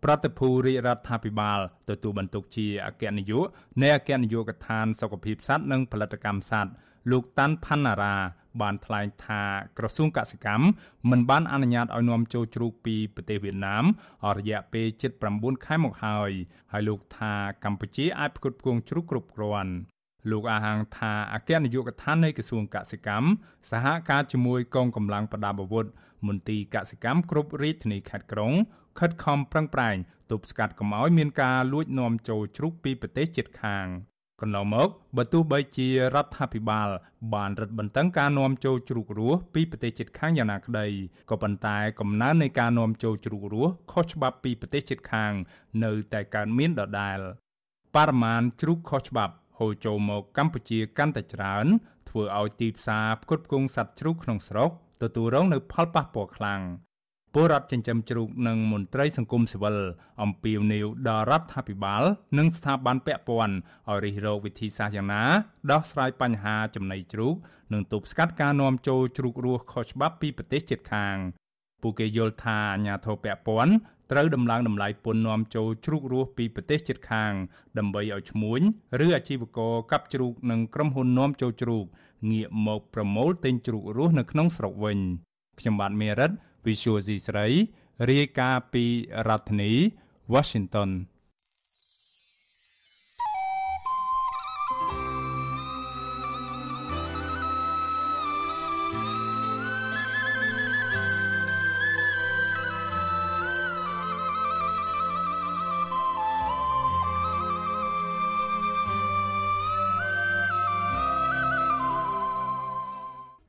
ប្រតិភូរាជរដ្ឋាភិបាលទទួលបន្ទុកជាអគ្គនាយកនៃអគ្គនាយកដ្ឋានសុខភាពសត្វនិងផលិតកម្មសត្វលោកតាន់ផាន់ណារ៉ាបានថ្លែងថាក្រសួងកសិកម្មមិនបានអនុញ្ញាតឲ្យនាំចូលជ្រូកពីប្រទេសវៀតណាមអស់រយៈពេលជិត9ខែមកហើយហើយលោកថាកម្ពុជាអាចផ្គត់ផ្គង់ជ្រូកគ្រប់គ្រាន់ លោកអាហាងថាអគ្គនាយកដ្ឋាននៃក្រសួងកសិកម្មសហការជាមួយកងកម្លាំងប្រដាប់អាវុធមន្ទីរកសិកម្មគ្រប់រាជធានីខេត្តក្រុងខិតខំប្រឹងប្រែងទប់ស្កាត់កុំឲ្យមានការលួចនាំចូលជ្រូកពីប្រទេសជិតខាងកន្លងមកបើទោះបីជារដ្ឋាភិបាល បានរឹតបន្តឹងការនាំចូលជ្រូករស់ពីប្រទេសជិតខាងយ៉ាងណាក្តីក៏ប៉ុន្តែកំណើននៃការនាំចូលជ្រូករស់ខុសច្បាប់ពីប្រទេសជិតខាង នៅតែកើតមានដដែលបរិមាណជ្រូកខុសច្បាប់ហូ រចូលមកកម្ពុជាកាន់តែច្រើនធ្វើឲ្យទីផ្សារផ្គត់ផ្គង់សត្វជ្រូកក្នុងស្រុកទទួលរងនូវផលប៉ះពាល់ខ្លាំងពលរដ្ឋចិញ្ចឹមជ្រូកនិងមន្ត្រីសង្គមស៊ីវិលអំពាវនាវដល់រដ្ឋាភិបាលនិងស្ថាប័នពាក់ព័ន្ធឲ្យរិះរកវិធីសាស្ត្រយ៉ាងណាដោះស្រាយបញ្ហាចំណីជ្រូកនិងទប់ស្កាត់ការនាំចូលជ្រូករស់ខុសច្បាប់ពីប្រទេសជិតខាង ពួកគេយល់ថាអាញាធរពាក់ព័ន្ធត្រូវដំឡើងតម្លៃពន្ធនាំចូលជ្រូករស់ពីប្រទេសជិតខាង ដើម្បីឲ្យឈ្មួញឬអាជីវករកាប់ជ្រូកនិងក្រុមហ៊ុននាំចូលជ្រូកងាកមកប្រមូលទិញជ្រូករស់នៅក្នុងស្រុកវិញខ្ញុំបាទមេរិត Visual C ស្រីរាយការណ៍ពីរដ្ឋធានី Washington